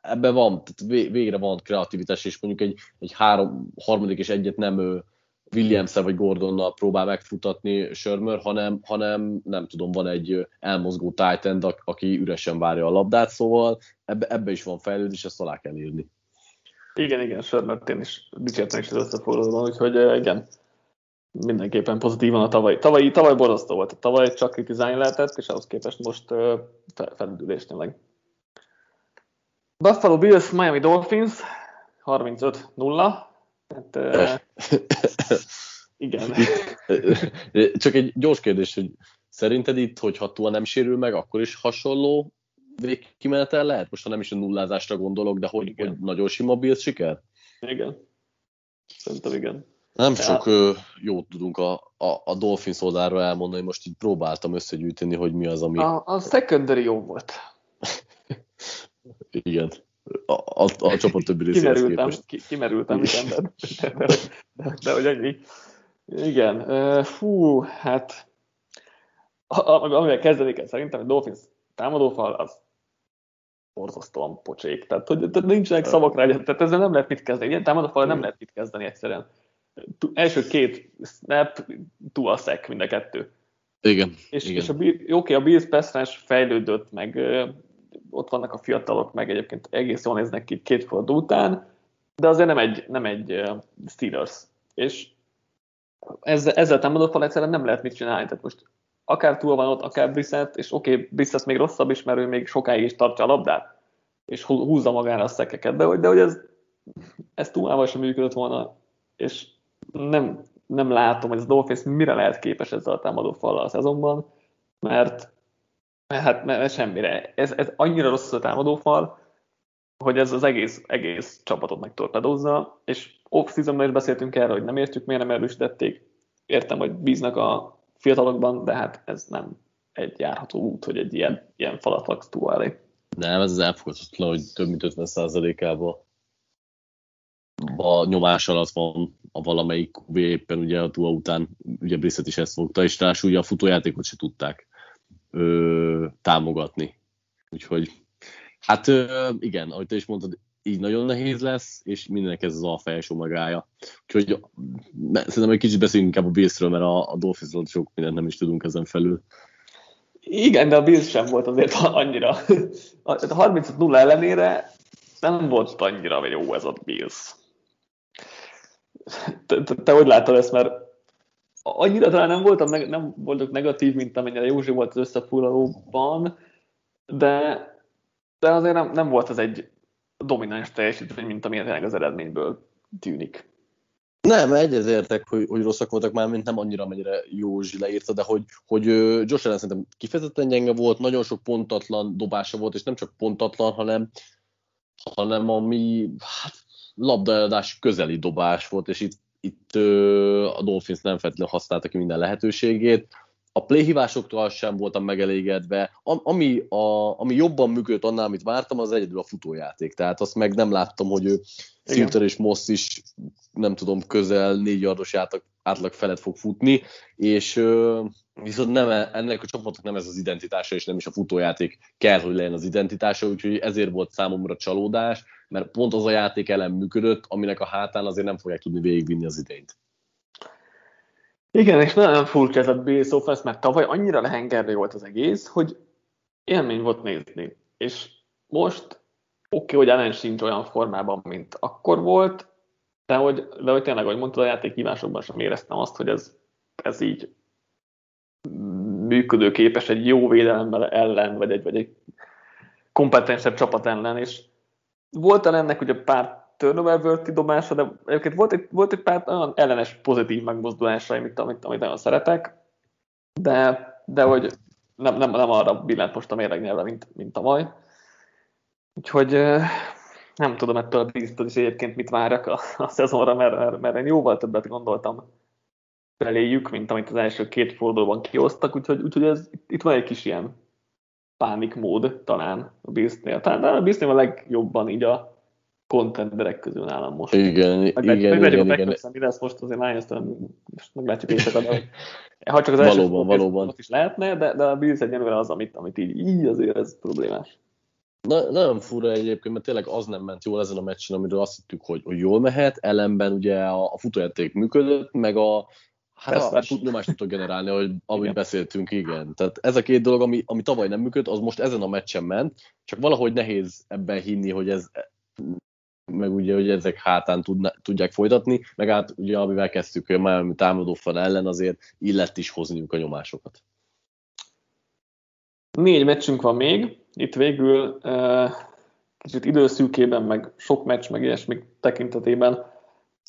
ebben van, tehát végre van kreativitás, és mondjuk egy, egy három, harmadik és egyet nem williams vagy Gordonnal próbál megfutatni Sörmör, hanem, hanem nem tudom, van egy elmozgó titan aki üresen várja a labdát, szóval ebbe, ebbe is van fejlődés, ezt alá kell írni. Igen, igen, Sörmört én is dicsértem is az összefoglalóban, úgyhogy igen, mindenképpen pozitívan a tavaly. Tavaly, tavaly borzasztó volt, tavaly csak kritizálni lehetett, és ahhoz képest most felüldülés tényleg. Buffalo Bills, Miami Dolphins, 35-0. Hát, uh, igen. Csak egy gyors kérdés, hogy szerinted itt, hogyha Tua nem sérül meg, akkor is hasonló végkimenetel lehet? Most ha nem is a nullázásra gondolok, de hogy, hogy nagyon sima Bills siker? Igen. Szerintem igen. Nem ja. sok ö, jót tudunk a, a, a Dolphins oldalról elmondani, most így próbáltam összegyűjteni, hogy mi az, ami... A, a secondary jó volt. Igen a, a, a csapat többi részéhez kimerültem, ki, kimerültem, igen, de, de, de, de, de, hogy ennyi. Igen, fú, hát amivel kezdeni kell szerintem, a Dolphins támadófal az borzasztóan pocsék. Tehát, hogy tehát nincsenek szavak rá, tehát ezzel nem lehet mit kezdeni. Ilyen támadófal nem lehet mit kezdeni egyszerűen. Első két snap, túl a szek mind a kettő. Igen. És, igen. és a, oké, okay, a Bills pass fejlődött, meg ott vannak a fiatalok, meg egyébként egész jól néznek ki két forduló után, de azért nem egy, nem egy Steelers. És ezzel, ezzel támadó fal egyszerűen nem lehet mit csinálni. Tehát most akár túl van ott, akár Brissett, és oké, okay, Brissett még rosszabb is, mert ő még sokáig is tartja a labdát, és húzza magára a szekeket, de hogy, de hogy ez, ez túlával sem működött volna, és nem, nem látom, hogy ez a Dolphins mire lehet képes ezzel a támadó fallal a szezonban, mert Hát mert semmire. Ez, ez annyira rossz a támadófal, hogy ez az egész, egész csapatot megtorpedózza, és off is beszéltünk erről, hogy nem értjük, miért nem erősítették. Értem, hogy bíznak a fiatalokban, de hát ez nem egy járható út, hogy egy ilyen, ilyen falat laksz elé. Nem, ez az elfogadhatatlan, hogy több mint 50%-ában a nyomás alatt van a valamelyik QB éppen ugye a túl után, ugye Brissett is ezt fogta, és ráadásul ugye a futójátékot se tudták ö, támogatni. Úgyhogy, hát ö, igen, ahogy te is mondtad, így nagyon nehéz lesz, és mindenek ez az a felső magája. Úgyhogy szerintem egy kicsit beszéljünk inkább a Billsről, mert a, a Dolphinsról sok mindent nem is tudunk ezen felül. Igen, de a Bills sem volt azért annyira. A 35-0 ellenére nem volt annyira jó ez a Bills. Te, te, te hogy látod ezt, mert annyira talán nem voltam, nem voltak negatív, mint amennyire Józsi volt az összefoglalóban, de, de azért nem, nem volt az egy domináns teljesítmény, mint amilyen tényleg az eredményből tűnik. Nem, egyezértek, hogy, hogy rosszak voltak már, mint nem annyira, amennyire Józsi leírta, de hogy, hogy Josh Allen szerintem kifejezetten gyenge volt, nagyon sok pontatlan dobása volt, és nem csak pontatlan, hanem hanem ami hát, labdaadás közeli dobás volt, és itt, itt a Dolphins nem feltétlenül használta ki minden lehetőségét. A playhívásoktól sem voltam megelégedve. Ami, a, ami jobban működött annál, amit vártam, az egyedül a futójáték. Tehát azt meg nem láttam, hogy ő Szilter és Moss is, nem tudom, közel négy yardos átlag, átlag felett fog futni, és viszont nem, ennek a csapatnak nem ez az identitása, és nem is a futójáték kell, hogy legyen az identitása, úgyhogy ezért volt számomra csalódás, mert pont az a játék elem működött, aminek a hátán azért nem fogják tudni végigvinni az idényt. Igen, és nagyon furcsa ez a Bills offense, mert tavaly annyira lehengerő volt az egész, hogy élmény volt nézni. És most oké, okay, hogy ellen sincs olyan formában, mint akkor volt, de hogy, de hogy tényleg, ahogy mondtad, a játékhívásokban sem éreztem azt, hogy ez, ez így működőképes egy jó védelemmel ellen, vagy egy, vagy egy kompetensebb csapat ellen, és volt ennek ugye pár turnover dobása, de egyébként volt egy, volt egy pár olyan ellenes pozitív megmozdulása, amit, amit, amit nagyon szeretek, de, de hogy nem, nem, nem arra billent most a mérlegnyelve, mint, mint tavaly. Úgyhogy nem tudom ettől a biztos is egyébként mit várjak a, a szezonra, mert, mert, mert én jóval többet gondoltam beléjük, mint amit az első két fordulóban kiosztak, úgyhogy, úgyhogy ez, itt van egy kis ilyen pánikmód talán a Bills-nél. Talán a bills a legjobban így a contenderek közül nálam most. Igen, meg, igen, meg, igen, meg, igen. mi lesz most azért lions most meglátjuk éjszaka, de ha csak az első valóban, valóban. is lehetne, de, de a Bills egyenlőre az, amit, amit így, így azért ez problémás. Na, nagyon fura egyébként, mert tényleg az nem ment jól ezen a meccsen, amiről azt hittük, hogy, hogy jól mehet, ellenben ugye a, a futójáték működött, meg a, Hát a, nyomást tudtok generálni, hogy amit igen. beszéltünk, igen. Tehát ez a két dolog, ami, ami tavaly nem működött, az most ezen a meccsen ment, csak valahogy nehéz ebben hinni, hogy ez meg ugye, hogy ezek hátán tudna, tudják folytatni, meg hát ugye, amivel kezdtük, hogy a Miami támadó fel ellen azért illett is hozniuk a nyomásokat. Négy meccsünk van még, itt végül kicsit időszűkében, meg sok meccs, meg ilyesmi tekintetében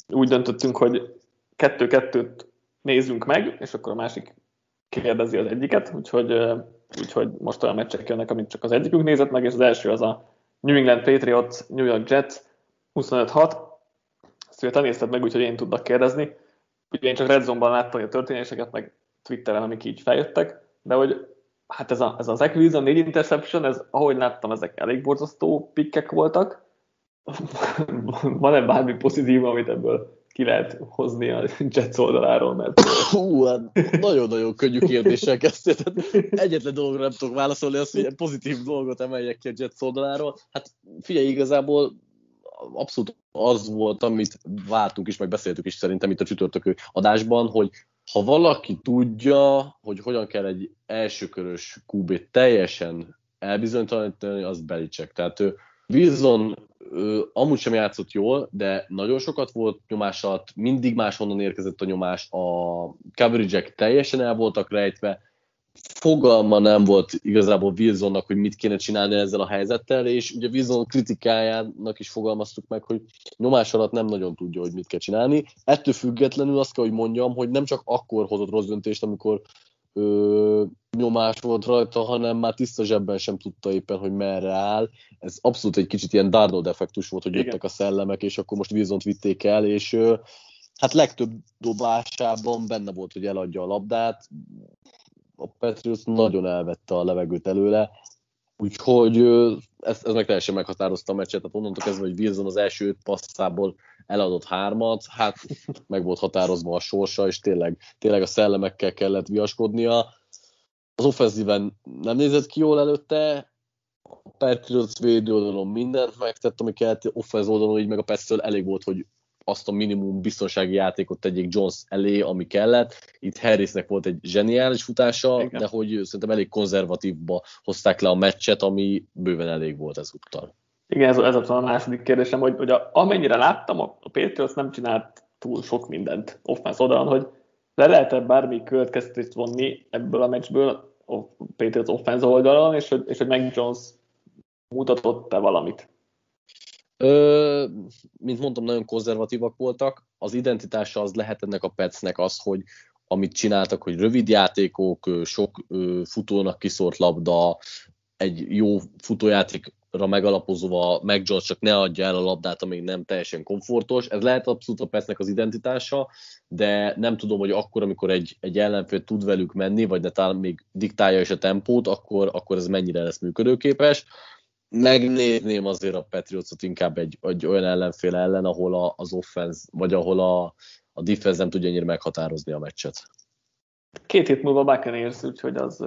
úgy döntöttünk, hogy kettő-kettőt nézzünk meg, és akkor a másik kérdezi az egyiket, úgyhogy, úgyhogy most olyan meccsek jönnek, amit csak az egyikünk nézett meg, és az első az a New England Patriots, New York Jets 25-6. Ezt ugye te nézted meg, úgyhogy én tudnak kérdezni. Ugye én csak Red Zone-ban láttam a történéseket, meg Twitteren, amik így feljöttek, de hogy hát ez, a, ez az Equivalent négy interception, ez, ahogy láttam, ezek elég borzasztó pikkek voltak. Van-e bármi pozitív, amit ebből ki lehet hozni a Jets oldaláról, mert... Hú, hát nagyon-nagyon könnyű kérdéssel kezdtél. Egyetlen dologra nem tudok válaszolni, az, hogy pozitív dolgot emeljek ki a Jets oldaláról. Hát figyelj, igazából abszolút az volt, amit vártunk is, meg beszéltük is szerintem itt a csütörtök adásban, hogy ha valaki tudja, hogy hogyan kell egy elsőkörös QB teljesen elbizonytalanítani, az Belicek. Tehát ő Wilson ő, amúgy sem játszott jól, de nagyon sokat volt nyomás alatt, mindig máshonnan érkezett a nyomás, a coverage teljesen el voltak rejtve, fogalma nem volt igazából Wilsonnak, hogy mit kéne csinálni ezzel a helyzettel, és ugye Wilson kritikájának is fogalmaztuk meg, hogy nyomás alatt nem nagyon tudja, hogy mit kell csinálni. Ettől függetlenül azt kell, hogy mondjam, hogy nem csak akkor hozott rossz döntést, amikor ö, nyomás volt rajta, hanem már tiszta zsebben sem tudta éppen, hogy merre áll. Ez abszolút egy kicsit ilyen Darnold effektus volt, hogy Igen. jöttek a szellemek, és akkor most Wilson-t vitték el, és ö, hát legtöbb dobásában benne volt, hogy eladja a labdát, a Patriots nagyon elvette a levegőt előle, úgyhogy ez, ez meg teljesen meghatározta a meccset, tehát onnantól kezdve, hogy Wilson az első öt passzából eladott hármat, hát meg volt határozva a sorsa, és tényleg, tényleg a szellemekkel kellett viaskodnia. Az offenzíven nem nézett ki jól előtte, a Patriots védő oldalon mindent megtett, ami kellett, offenz oldalon így meg a Petszől elég volt, hogy azt a minimum biztonsági játékot tegyék Jones elé, ami kellett. Itt Harrisnek volt egy zseniális futása, Igen. de hogy szerintem elég konzervatívba hozták le a meccset, ami bőven elég volt ezúttal. Igen, ez, ez a második kérdésem, hogy, hogy a, amennyire láttam, a, a Patriots nem csinált túl sok mindent offense oldalon, hogy le lehet-e bármi következtetést vonni ebből a meccsből a Patriots offense oldalon, és hogy, és hogy meg Jones mutatott-e valamit? Ö, mint mondtam, nagyon konzervatívak voltak. Az identitása az lehet ennek a Petsnek az, hogy amit csináltak, hogy rövid játékok, sok futónak kiszórt labda, egy jó futójáték megalapozva meg Jones csak ne adja el a labdát, amíg nem teljesen komfortos. Ez lehet abszolút a Pesznek az identitása, de nem tudom, hogy akkor, amikor egy, egy ellenfél tud velük menni, vagy de talán még diktálja is a tempót, akkor, akkor ez mennyire lesz működőképes. Megnézném azért a Patriotsot inkább egy, egy olyan ellenfél ellen, ahol a, az offense, vagy ahol a, a defense nem tudja ennyire meghatározni a meccset. Két hét múlva Buccaneers, úgyhogy az...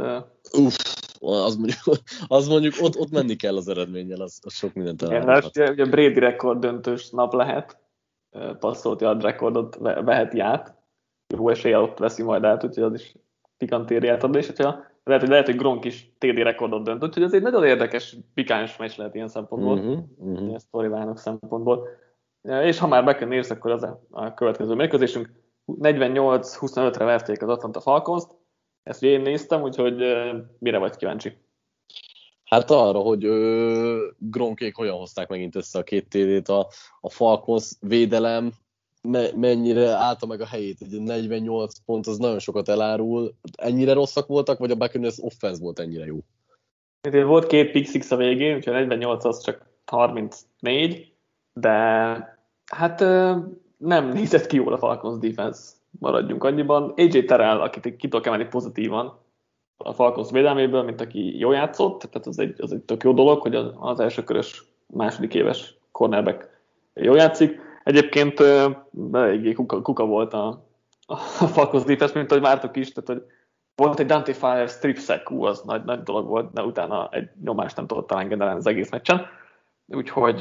Uff, az mondjuk, az mondjuk ott, ott menni kell az eredménnyel, az, az sok mindent elmondhat. Ugye, ugye Brady rekord döntős nap lehet, passzolt yard rekordot veheti át, jó eséllyel ott veszi majd át, úgyhogy az is pikantériát ad, és hogyha lehet, hogy lehet, hogy Gronk is TD rekordot dönt, úgyhogy ez egy nagyon érdekes, pikáns meccs lehet ilyen szempontból, uh-huh, uh-huh. ilyen szempontból. És ha már Buccaneers, akkor az a, a következő mérkőzésünk. 48-25-re verték az Atlanta falcons -t. Ezt én néztem, úgyhogy mire vagy kíváncsi? Hát arra, hogy ö, Gronkék hogyan hozták megint össze a két TD-t, a, a Falcons védelem me, mennyire állta meg a helyét. Egy 48 pont az nagyon sokat elárul. Ennyire rosszak voltak, vagy a Buccaneers offense volt ennyire jó? Volt két pick six a végén, úgyhogy 48 az csak 34, de hát nem nézett ki jól a Falcons defense, maradjunk annyiban. AJ Terrell, akit ki tudok emelni pozitívan a Falcons védelméből, mint aki jól játszott, tehát az egy, az egy tök jó dolog, hogy az első körös második éves cornerback jól játszik. Egyébként eléggé kuka, kuka volt a, a Falcons defense, mint ahogy vártok is, tehát hogy volt egy Dante Fire strip sack, ú, az nagy, nagy dolog volt, de utána egy nyomást nem tudott talán generálni az egész meccsen. Úgyhogy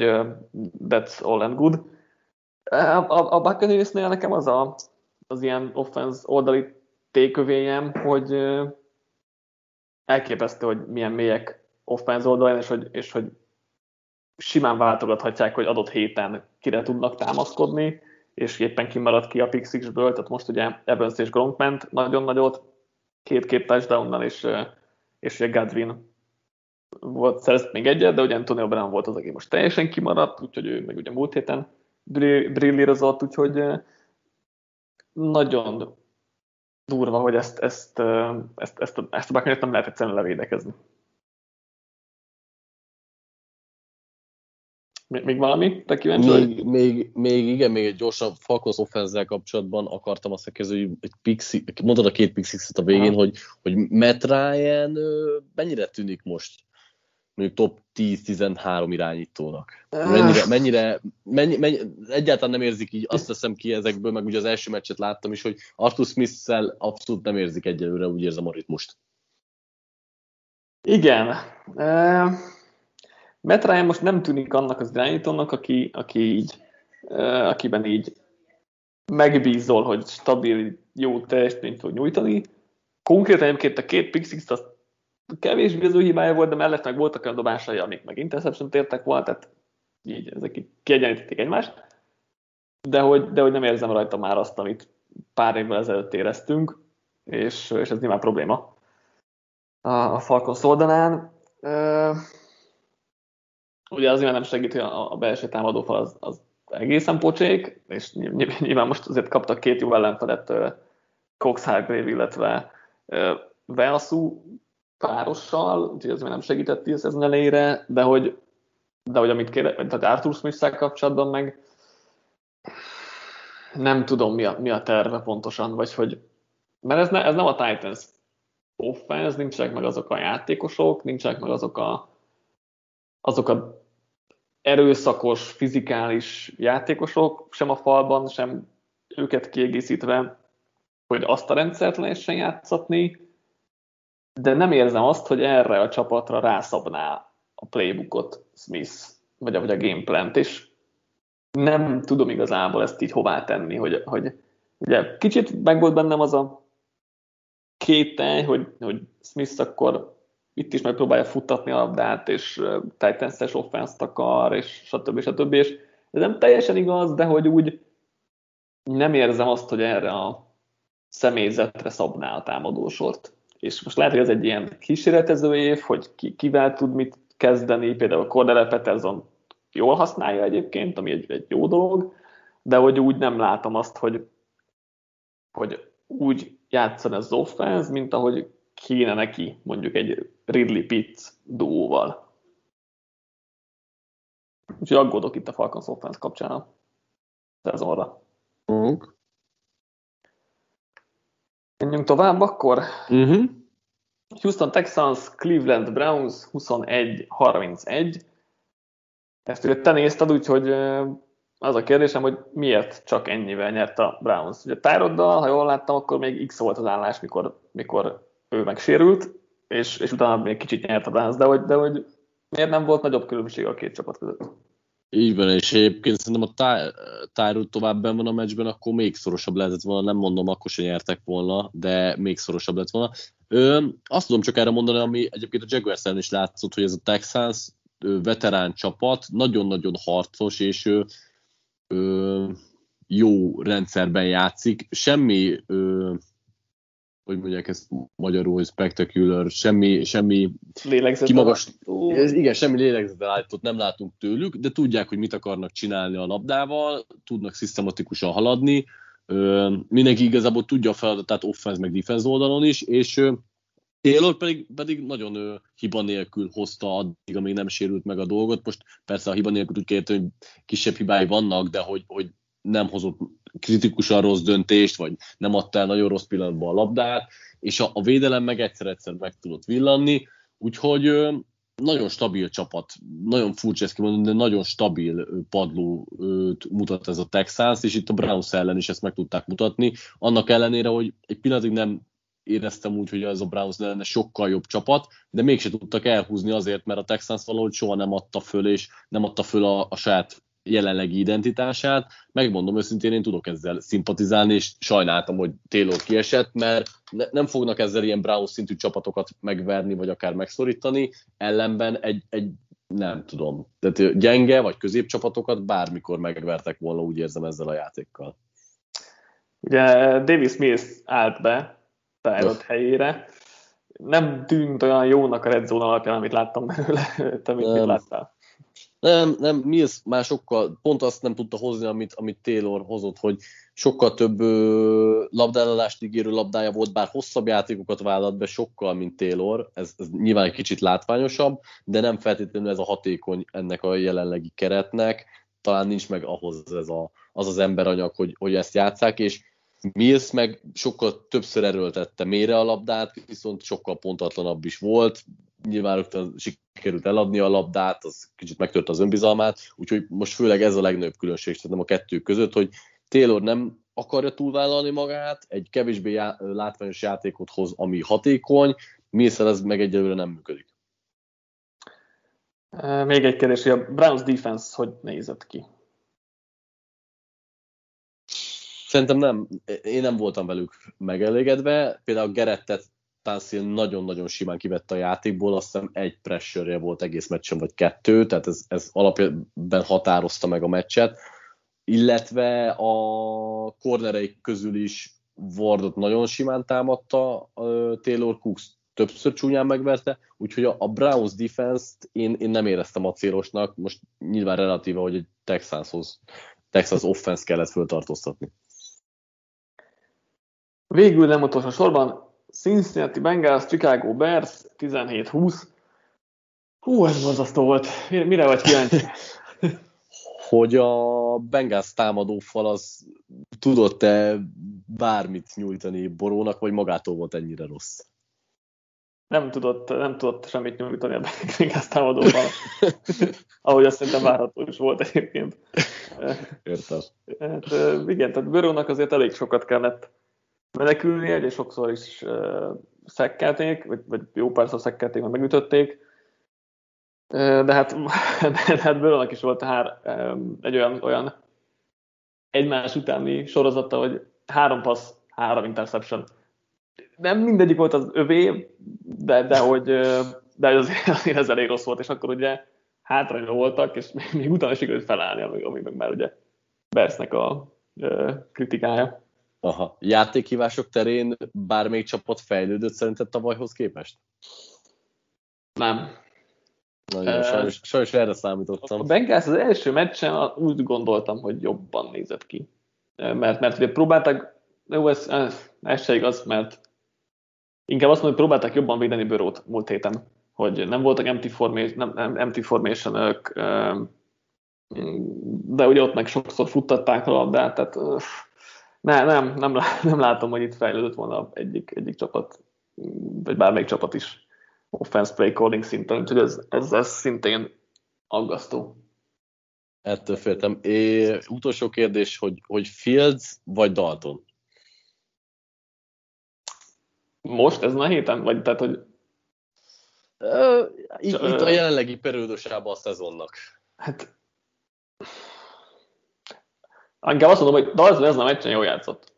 that's all and good. A, a, a Buccaneersnél nekem az a, az ilyen offense oldali tékövényem, hogy elképesztő, hogy milyen mélyek offense oldalán, és hogy, és hogy simán váltogathatják, hogy adott héten kire tudnak támaszkodni, és éppen kimaradt ki a Pixixből, tehát most ugye Evans és Gronk ment nagyon nagyot, két-két touchdownnal, és, és ugye Godwin volt, szerzett még egyet, de ugye Antonio Brown volt az, aki most teljesen kimaradt, úgyhogy ő meg ugye múlt héten brillírozott, úgyhogy nagyon durva, hogy ezt, ezt, ezt, ezt, a, ezt a nem lehet egyszerűen levédekezni. Még valami? Te kíváncsi még, még, még, igen, még egy gyorsabb Falcons offense kapcsolatban akartam azt kérdezni, hogy egy pixi, mondod a két pixixet a végén, hogy, hogy Matt Ryan mennyire tűnik most mondjuk top 10-13 irányítónak? Mennyire, mennyire mennyi, mennyi, egyáltalán nem érzik így, azt teszem ki ezekből, meg ugye az első meccset láttam is, hogy Arthur Smith-szel abszolút nem érzik egyelőre, úgy érzem a ritmust. Igen. Uh, Ryan most nem tűnik annak az irányítónak, aki, aki így, akiben így megbízol, hogy stabil, jó teljesítményt fog nyújtani. Konkrétan egyébként a két pixix azt kevés az ő hibája volt, de mellett meg voltak olyan dobásai, amik meg interception tértek volna, tehát így ezek kiegyenlítették egymást, de hogy, de hogy nem érzem rajta már azt, amit pár évvel ezelőtt éreztünk, és, és ez nyilván probléma a, a Falcons oldalán. Uh, ugye azért nem segít, hogy a, a belső támadófal az, az egészen pocsék, és nyilván most azért kaptak két jó ellenfelet, Cox Hargrave, illetve Velsu párossal, úgyhogy ez még nem segített a szezon elejére, de hogy, de hogy amit kér, tehát Arthur smith kapcsolatban meg nem tudom mi a, mi a terve pontosan, vagy hogy, mert ez, ne, ez nem a Titans offense, nincsenek meg azok a játékosok, nincsenek meg azok a, azok a erőszakos, fizikális játékosok, sem a falban, sem őket kiegészítve, hogy azt a rendszert lehessen játszatni, de nem érzem azt, hogy erre a csapatra rászabná a playbookot Smith, vagy a, vagy a gameplant, és nem tudom igazából ezt így hová tenni, hogy, hogy ugye kicsit meg volt bennem az a kételj, hogy, hogy Smith akkor itt is megpróbálja futtatni a labdát, és Titans-es offense akar, és stb. stb. És ez nem teljesen igaz, de hogy úgy nem érzem azt, hogy erre a személyzetre szabná a támadósort és most lehet, hogy ez egy ilyen kísérletező év, hogy ki, kivel tud mit kezdeni, például Cordell Peterson jól használja egyébként, ami egy, egy jó dolog, de hogy úgy nem látom azt, hogy, hogy úgy játszan az offense, mint ahogy kéne neki mondjuk egy Ridley Pitt duóval. Úgyhogy aggódok itt a Falcons offense kapcsán a szezonra. Uh-huh. Menjünk tovább akkor. Uh-huh. Houston Texans, Cleveland Browns 21-31. Ezt ugye te nézted, úgyhogy az a kérdésem, hogy miért csak ennyivel nyert a Browns. Ugye Tyroddal, ha jól láttam, akkor még X volt az állás, mikor, mikor ő megsérült, és, és utána még kicsit nyert a Browns, de hogy, de hogy miért nem volt nagyobb különbség a két csapat között? Így van, és egyébként szerintem a Tyrod tovább van a meccsben, akkor még szorosabb lehetett volna, nem mondom, akkor se nyertek volna, de még szorosabb lett volna. Ö, azt tudom csak erre mondani, ami egyébként a Jaguars is látszott, hogy ez a Texans ö, veterán csapat, nagyon-nagyon harcos, és ö, ö, jó rendszerben játszik. Semmi ö, hogy mondják ezt magyarul, hogy spectacular, semmi, semmi kimagas, ez, igen, semmi lélegzetet állított nem látunk tőlük, de tudják, hogy mit akarnak csinálni a labdával, tudnak szisztematikusan haladni, ö, mindenki igazából tudja a feladatát offense meg defense oldalon is, és ö, Taylor pedig, pedig nagyon ö, hiba nélkül hozta addig, amíg nem sérült meg a dolgot. Most persze a hiba nélkül úgy kérte, hogy kisebb hibái vannak, de hogy, hogy nem hozott kritikusan rossz döntést, vagy nem adta el nagyon rossz pillanatban a labdát, és a, a védelem meg egyszer-egyszer meg tudott villanni, úgyhogy ö, nagyon stabil csapat, nagyon furcsa ezt kimondani, de nagyon stabil padló mutat ez a Texans, és itt a Browns ellen is ezt meg tudták mutatni, annak ellenére, hogy egy pillanatig nem éreztem úgy, hogy ez a Browns lenne sokkal jobb csapat, de mégse tudtak elhúzni azért, mert a Texans valahogy soha nem adta föl, és nem adta föl a, a saját jelenlegi identitását. Megmondom őszintén, én tudok ezzel szimpatizálni, és sajnáltam, hogy Taylor kiesett, mert ne, nem fognak ezzel ilyen Brown szintű csapatokat megverni, vagy akár megszorítani, ellenben egy, egy nem tudom, tehát gyenge vagy középcsapatokat bármikor megvertek volna, úgy érzem ezzel a játékkal. Ugye Davis Mills állt be Tyrod helyére. Nem tűnt olyan jónak a red zone alapján, amit láttam belőle. Te mit, mit láttál? Nem, nem, Mills már sokkal, pont azt nem tudta hozni, amit, amit Taylor hozott, hogy sokkal több ö, labdálalást ígérő labdája volt, bár hosszabb játékokat vállalt be sokkal, mint Taylor, ez, ez nyilván egy kicsit látványosabb, de nem feltétlenül ez a hatékony ennek a jelenlegi keretnek, talán nincs meg ahhoz ez a, az az emberanyag, hogy, hogy ezt játszák, és Mills meg sokkal többször erőltette mélyre a labdát, viszont sokkal pontatlanabb is volt, nyilván rögtön sikerült eladni a labdát, az kicsit megtört az önbizalmát, úgyhogy most főleg ez a legnagyobb különbség szerintem a kettő között, hogy Taylor nem akarja túlvállalni magát, egy kevésbé já- látványos játékot hoz, ami hatékony, Millszel ez meg egyelőre nem működik. Még egy kérdés, hogy a Browns defense hogy nézett ki? Szerintem nem, én nem voltam velük megelégedve. Például Gerettet Tansil nagyon-nagyon simán kivette a játékból, azt hiszem egy pressure volt egész meccsen, vagy kettő, tehát ez, ez alapjában határozta meg a meccset, illetve a kornereik közül is Wardot nagyon simán támadta Taylor Cooks többször csúnyán megverte, úgyhogy a, Browns defense-t én, én nem éreztem a célosnak, most nyilván relatíve, hogy egy Texanshoz, Texas offense kellett föltartóztatni. Végül nem utolsó sorban Cincinnati Bengals, Chicago Bears, 17-20. Hú, ez borzasztó volt. Mire vagy kíváncsi? hogy a Bengals támadó fal az tudott-e bármit nyújtani Borónak, vagy magától volt ennyire rossz? Nem tudott, nem tudott semmit nyújtani a Bengals támadó fal. Ahogy azt szerintem várható is volt egyébként. Értem. Hát, igen, tehát Borónak azért elég sokat kellett menekülni, és sokszor is uh, szekkelték, vagy, vagy jó párszor szekkelték, vagy megütötték. Uh, de hát, de hát Bőlőnek is volt hár, um, egy olyan, olyan egymás utáni sorozata, hogy három passz, három interception. Nem mindegyik volt az övé, de, de hogy de azért, azért ez elég rossz volt, és akkor ugye hátrányban voltak, és még utána sikerült felállni, ami, ami meg már ugye Bersznek a kritikája. Aha. Játékhívások terén bármelyik csapat fejlődött szerinted tavalyhoz képest? Nem. Nagyon, uh, sajnos, sajnos erre számítottam. A Bengals az első meccsen úgy gondoltam, hogy jobban nézett ki. Mert, mert ugye próbáltak, jó, ez, ez se igaz, mert inkább azt mondom, hogy próbáltak jobban védeni Bőrót múlt héten, hogy nem voltak empty, formation, nem, nem, empty formation de ugye ott meg sokszor futtatták a labdát, tehát ne, nem, nem, nem látom, hogy itt fejlődött volna egyik, egyik csapat, vagy bármelyik csapat is offense play calling szinten, úgyhogy ez, ez, ez szintén aggasztó. Ettől féltem. É, utolsó kérdés, hogy, hogy Fields vagy Dalton? Most, ez a héten? Vagy tehát, hogy... Uh, itt, itt a jelenlegi periódusában a szezonnak. Hát... Inkább azt mondom, hogy Dalton ez a meccsen jól játszott.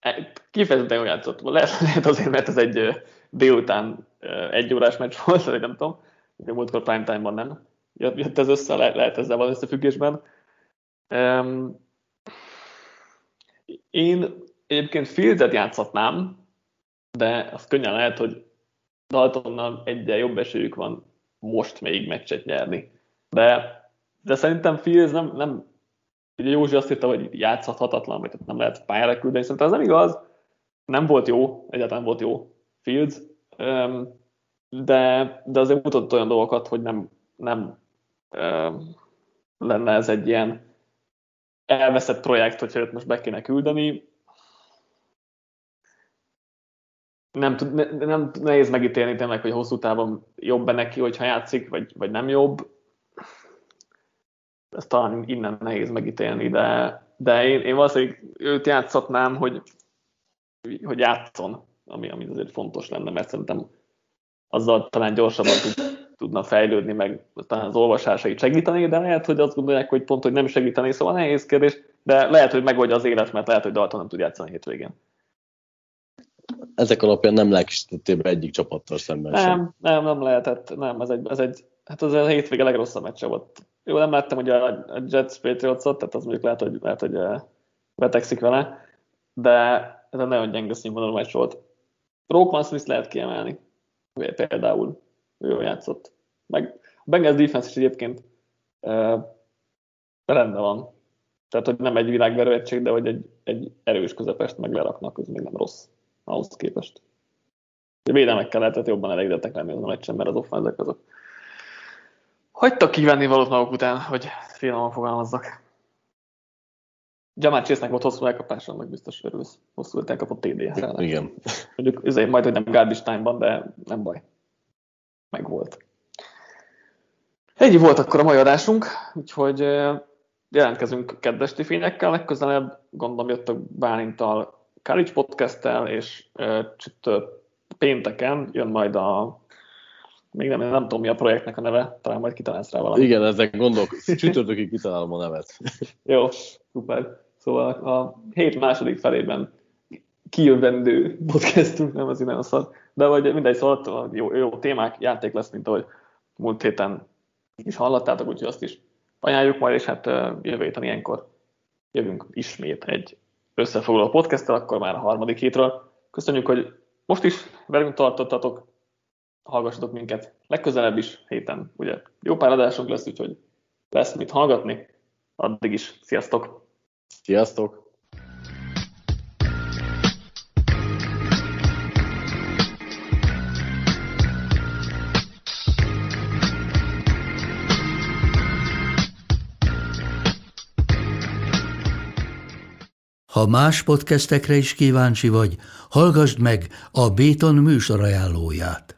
E, kifejezetten jól játszott. Lehet, lehet azért, mert ez egy délután egy órás meccs volt, vagy nem tudom. De múltkor prime time-ban nem. Jött ez össze, lehet, lehet ezzel van összefüggésben. Um, én egyébként Fieldet játszhatnám, de az könnyen lehet, hogy Daltonnal egyen jobb esélyük van most még meccset nyerni. De, de szerintem Fields nem, nem ugye Józsi azt írta, hogy játszhatatlan, vagy nem lehet pályára küldeni, szerintem ez nem igaz, nem volt jó, egyáltalán volt jó Fields, de, de azért mutatott olyan dolgokat, hogy nem, nem lenne ez egy ilyen elveszett projekt, hogyha őt most be kéne küldeni. Nem, tud, ne, nem nehéz megítélni tényleg, hogy hosszú távon jobb-e neki, hogyha játszik, vagy, vagy nem jobb. Ezt talán innen nehéz megítélni, de, de én, én valószínűleg őt játszhatnám, hogy, hogy játszon, ami, ami azért fontos lenne, mert szerintem azzal talán gyorsabban tud, tudna fejlődni, meg talán az olvasásait segíteni, de lehet, hogy azt gondolják, hogy pont, hogy nem segíteni, szóval nehéz kérdés, de lehet, hogy megoldja az élet, mert lehet, hogy Dalton nem tud játszani hétvégén. Ezek alapján nem lelkisítettél egyik csapattal szemben nem, sem. Nem, nem lehetett, nem, ez egy, ez egy hát az a hétvége legrosszabb meccse volt. Jó, nem láttam a, a Jets patriots tehát az mondjuk lehet, hogy, lehet, hogy eh, betegszik vele, de ez egy nagyon gyenge színvonalú meccs volt. Roquan Smith lehet kiemelni, például ő jól játszott. Meg a Bengals defense is egyébként uh, rendben van. Tehát, hogy nem egy világverő egység, de hogy egy, egy erős közepest meg leraknak, az még nem rossz ahhoz képest. A védelmekkel lehetett jobban elégedettek lenni az a meccsen, mert az offenzek azok hagytak kivenni valót maguk után, hogy finoman fogalmazzak. Jamar Chase-nek volt hosszú elkapása, meg biztos örülsz. Hosszú elkapott TD. Igen. Mondjuk ezért majd, hogy nem garbage time-ban, de nem baj meg volt. Ennyi volt akkor a mai adásunk, úgyhogy jelentkezünk kedves fényekkel, legközelebb gondolom jöttök Bálintal College podcast és csütört pénteken jön majd a még nem, nem tudom mi a projektnek a neve, talán majd kitalálsz rá valamit. Igen, ezek gondolok, csütörtökig kitalálom a nevet. Jó, szuper. Szóval a hét második felében kijövendő podcastunk, nem az nagyon szar, de vagy mindegy, szóval jó, jó témák, játék lesz, mint ahogy múlt héten is hallottátok, úgyhogy azt is ajánljuk majd, és hát jövő héten ilyenkor jövünk ismét egy összefoglaló podcasttel, akkor már a harmadik hétről. Köszönjük, hogy most is velünk tartottatok, hallgassatok minket legközelebb is héten. Ugye jó pár adásunk lesz, úgyhogy lesz mit hallgatni. Addig is, sziasztok! Sziasztok! Ha más podcastekre is kíváncsi vagy, hallgassd meg a Béton műsor ajánlóját.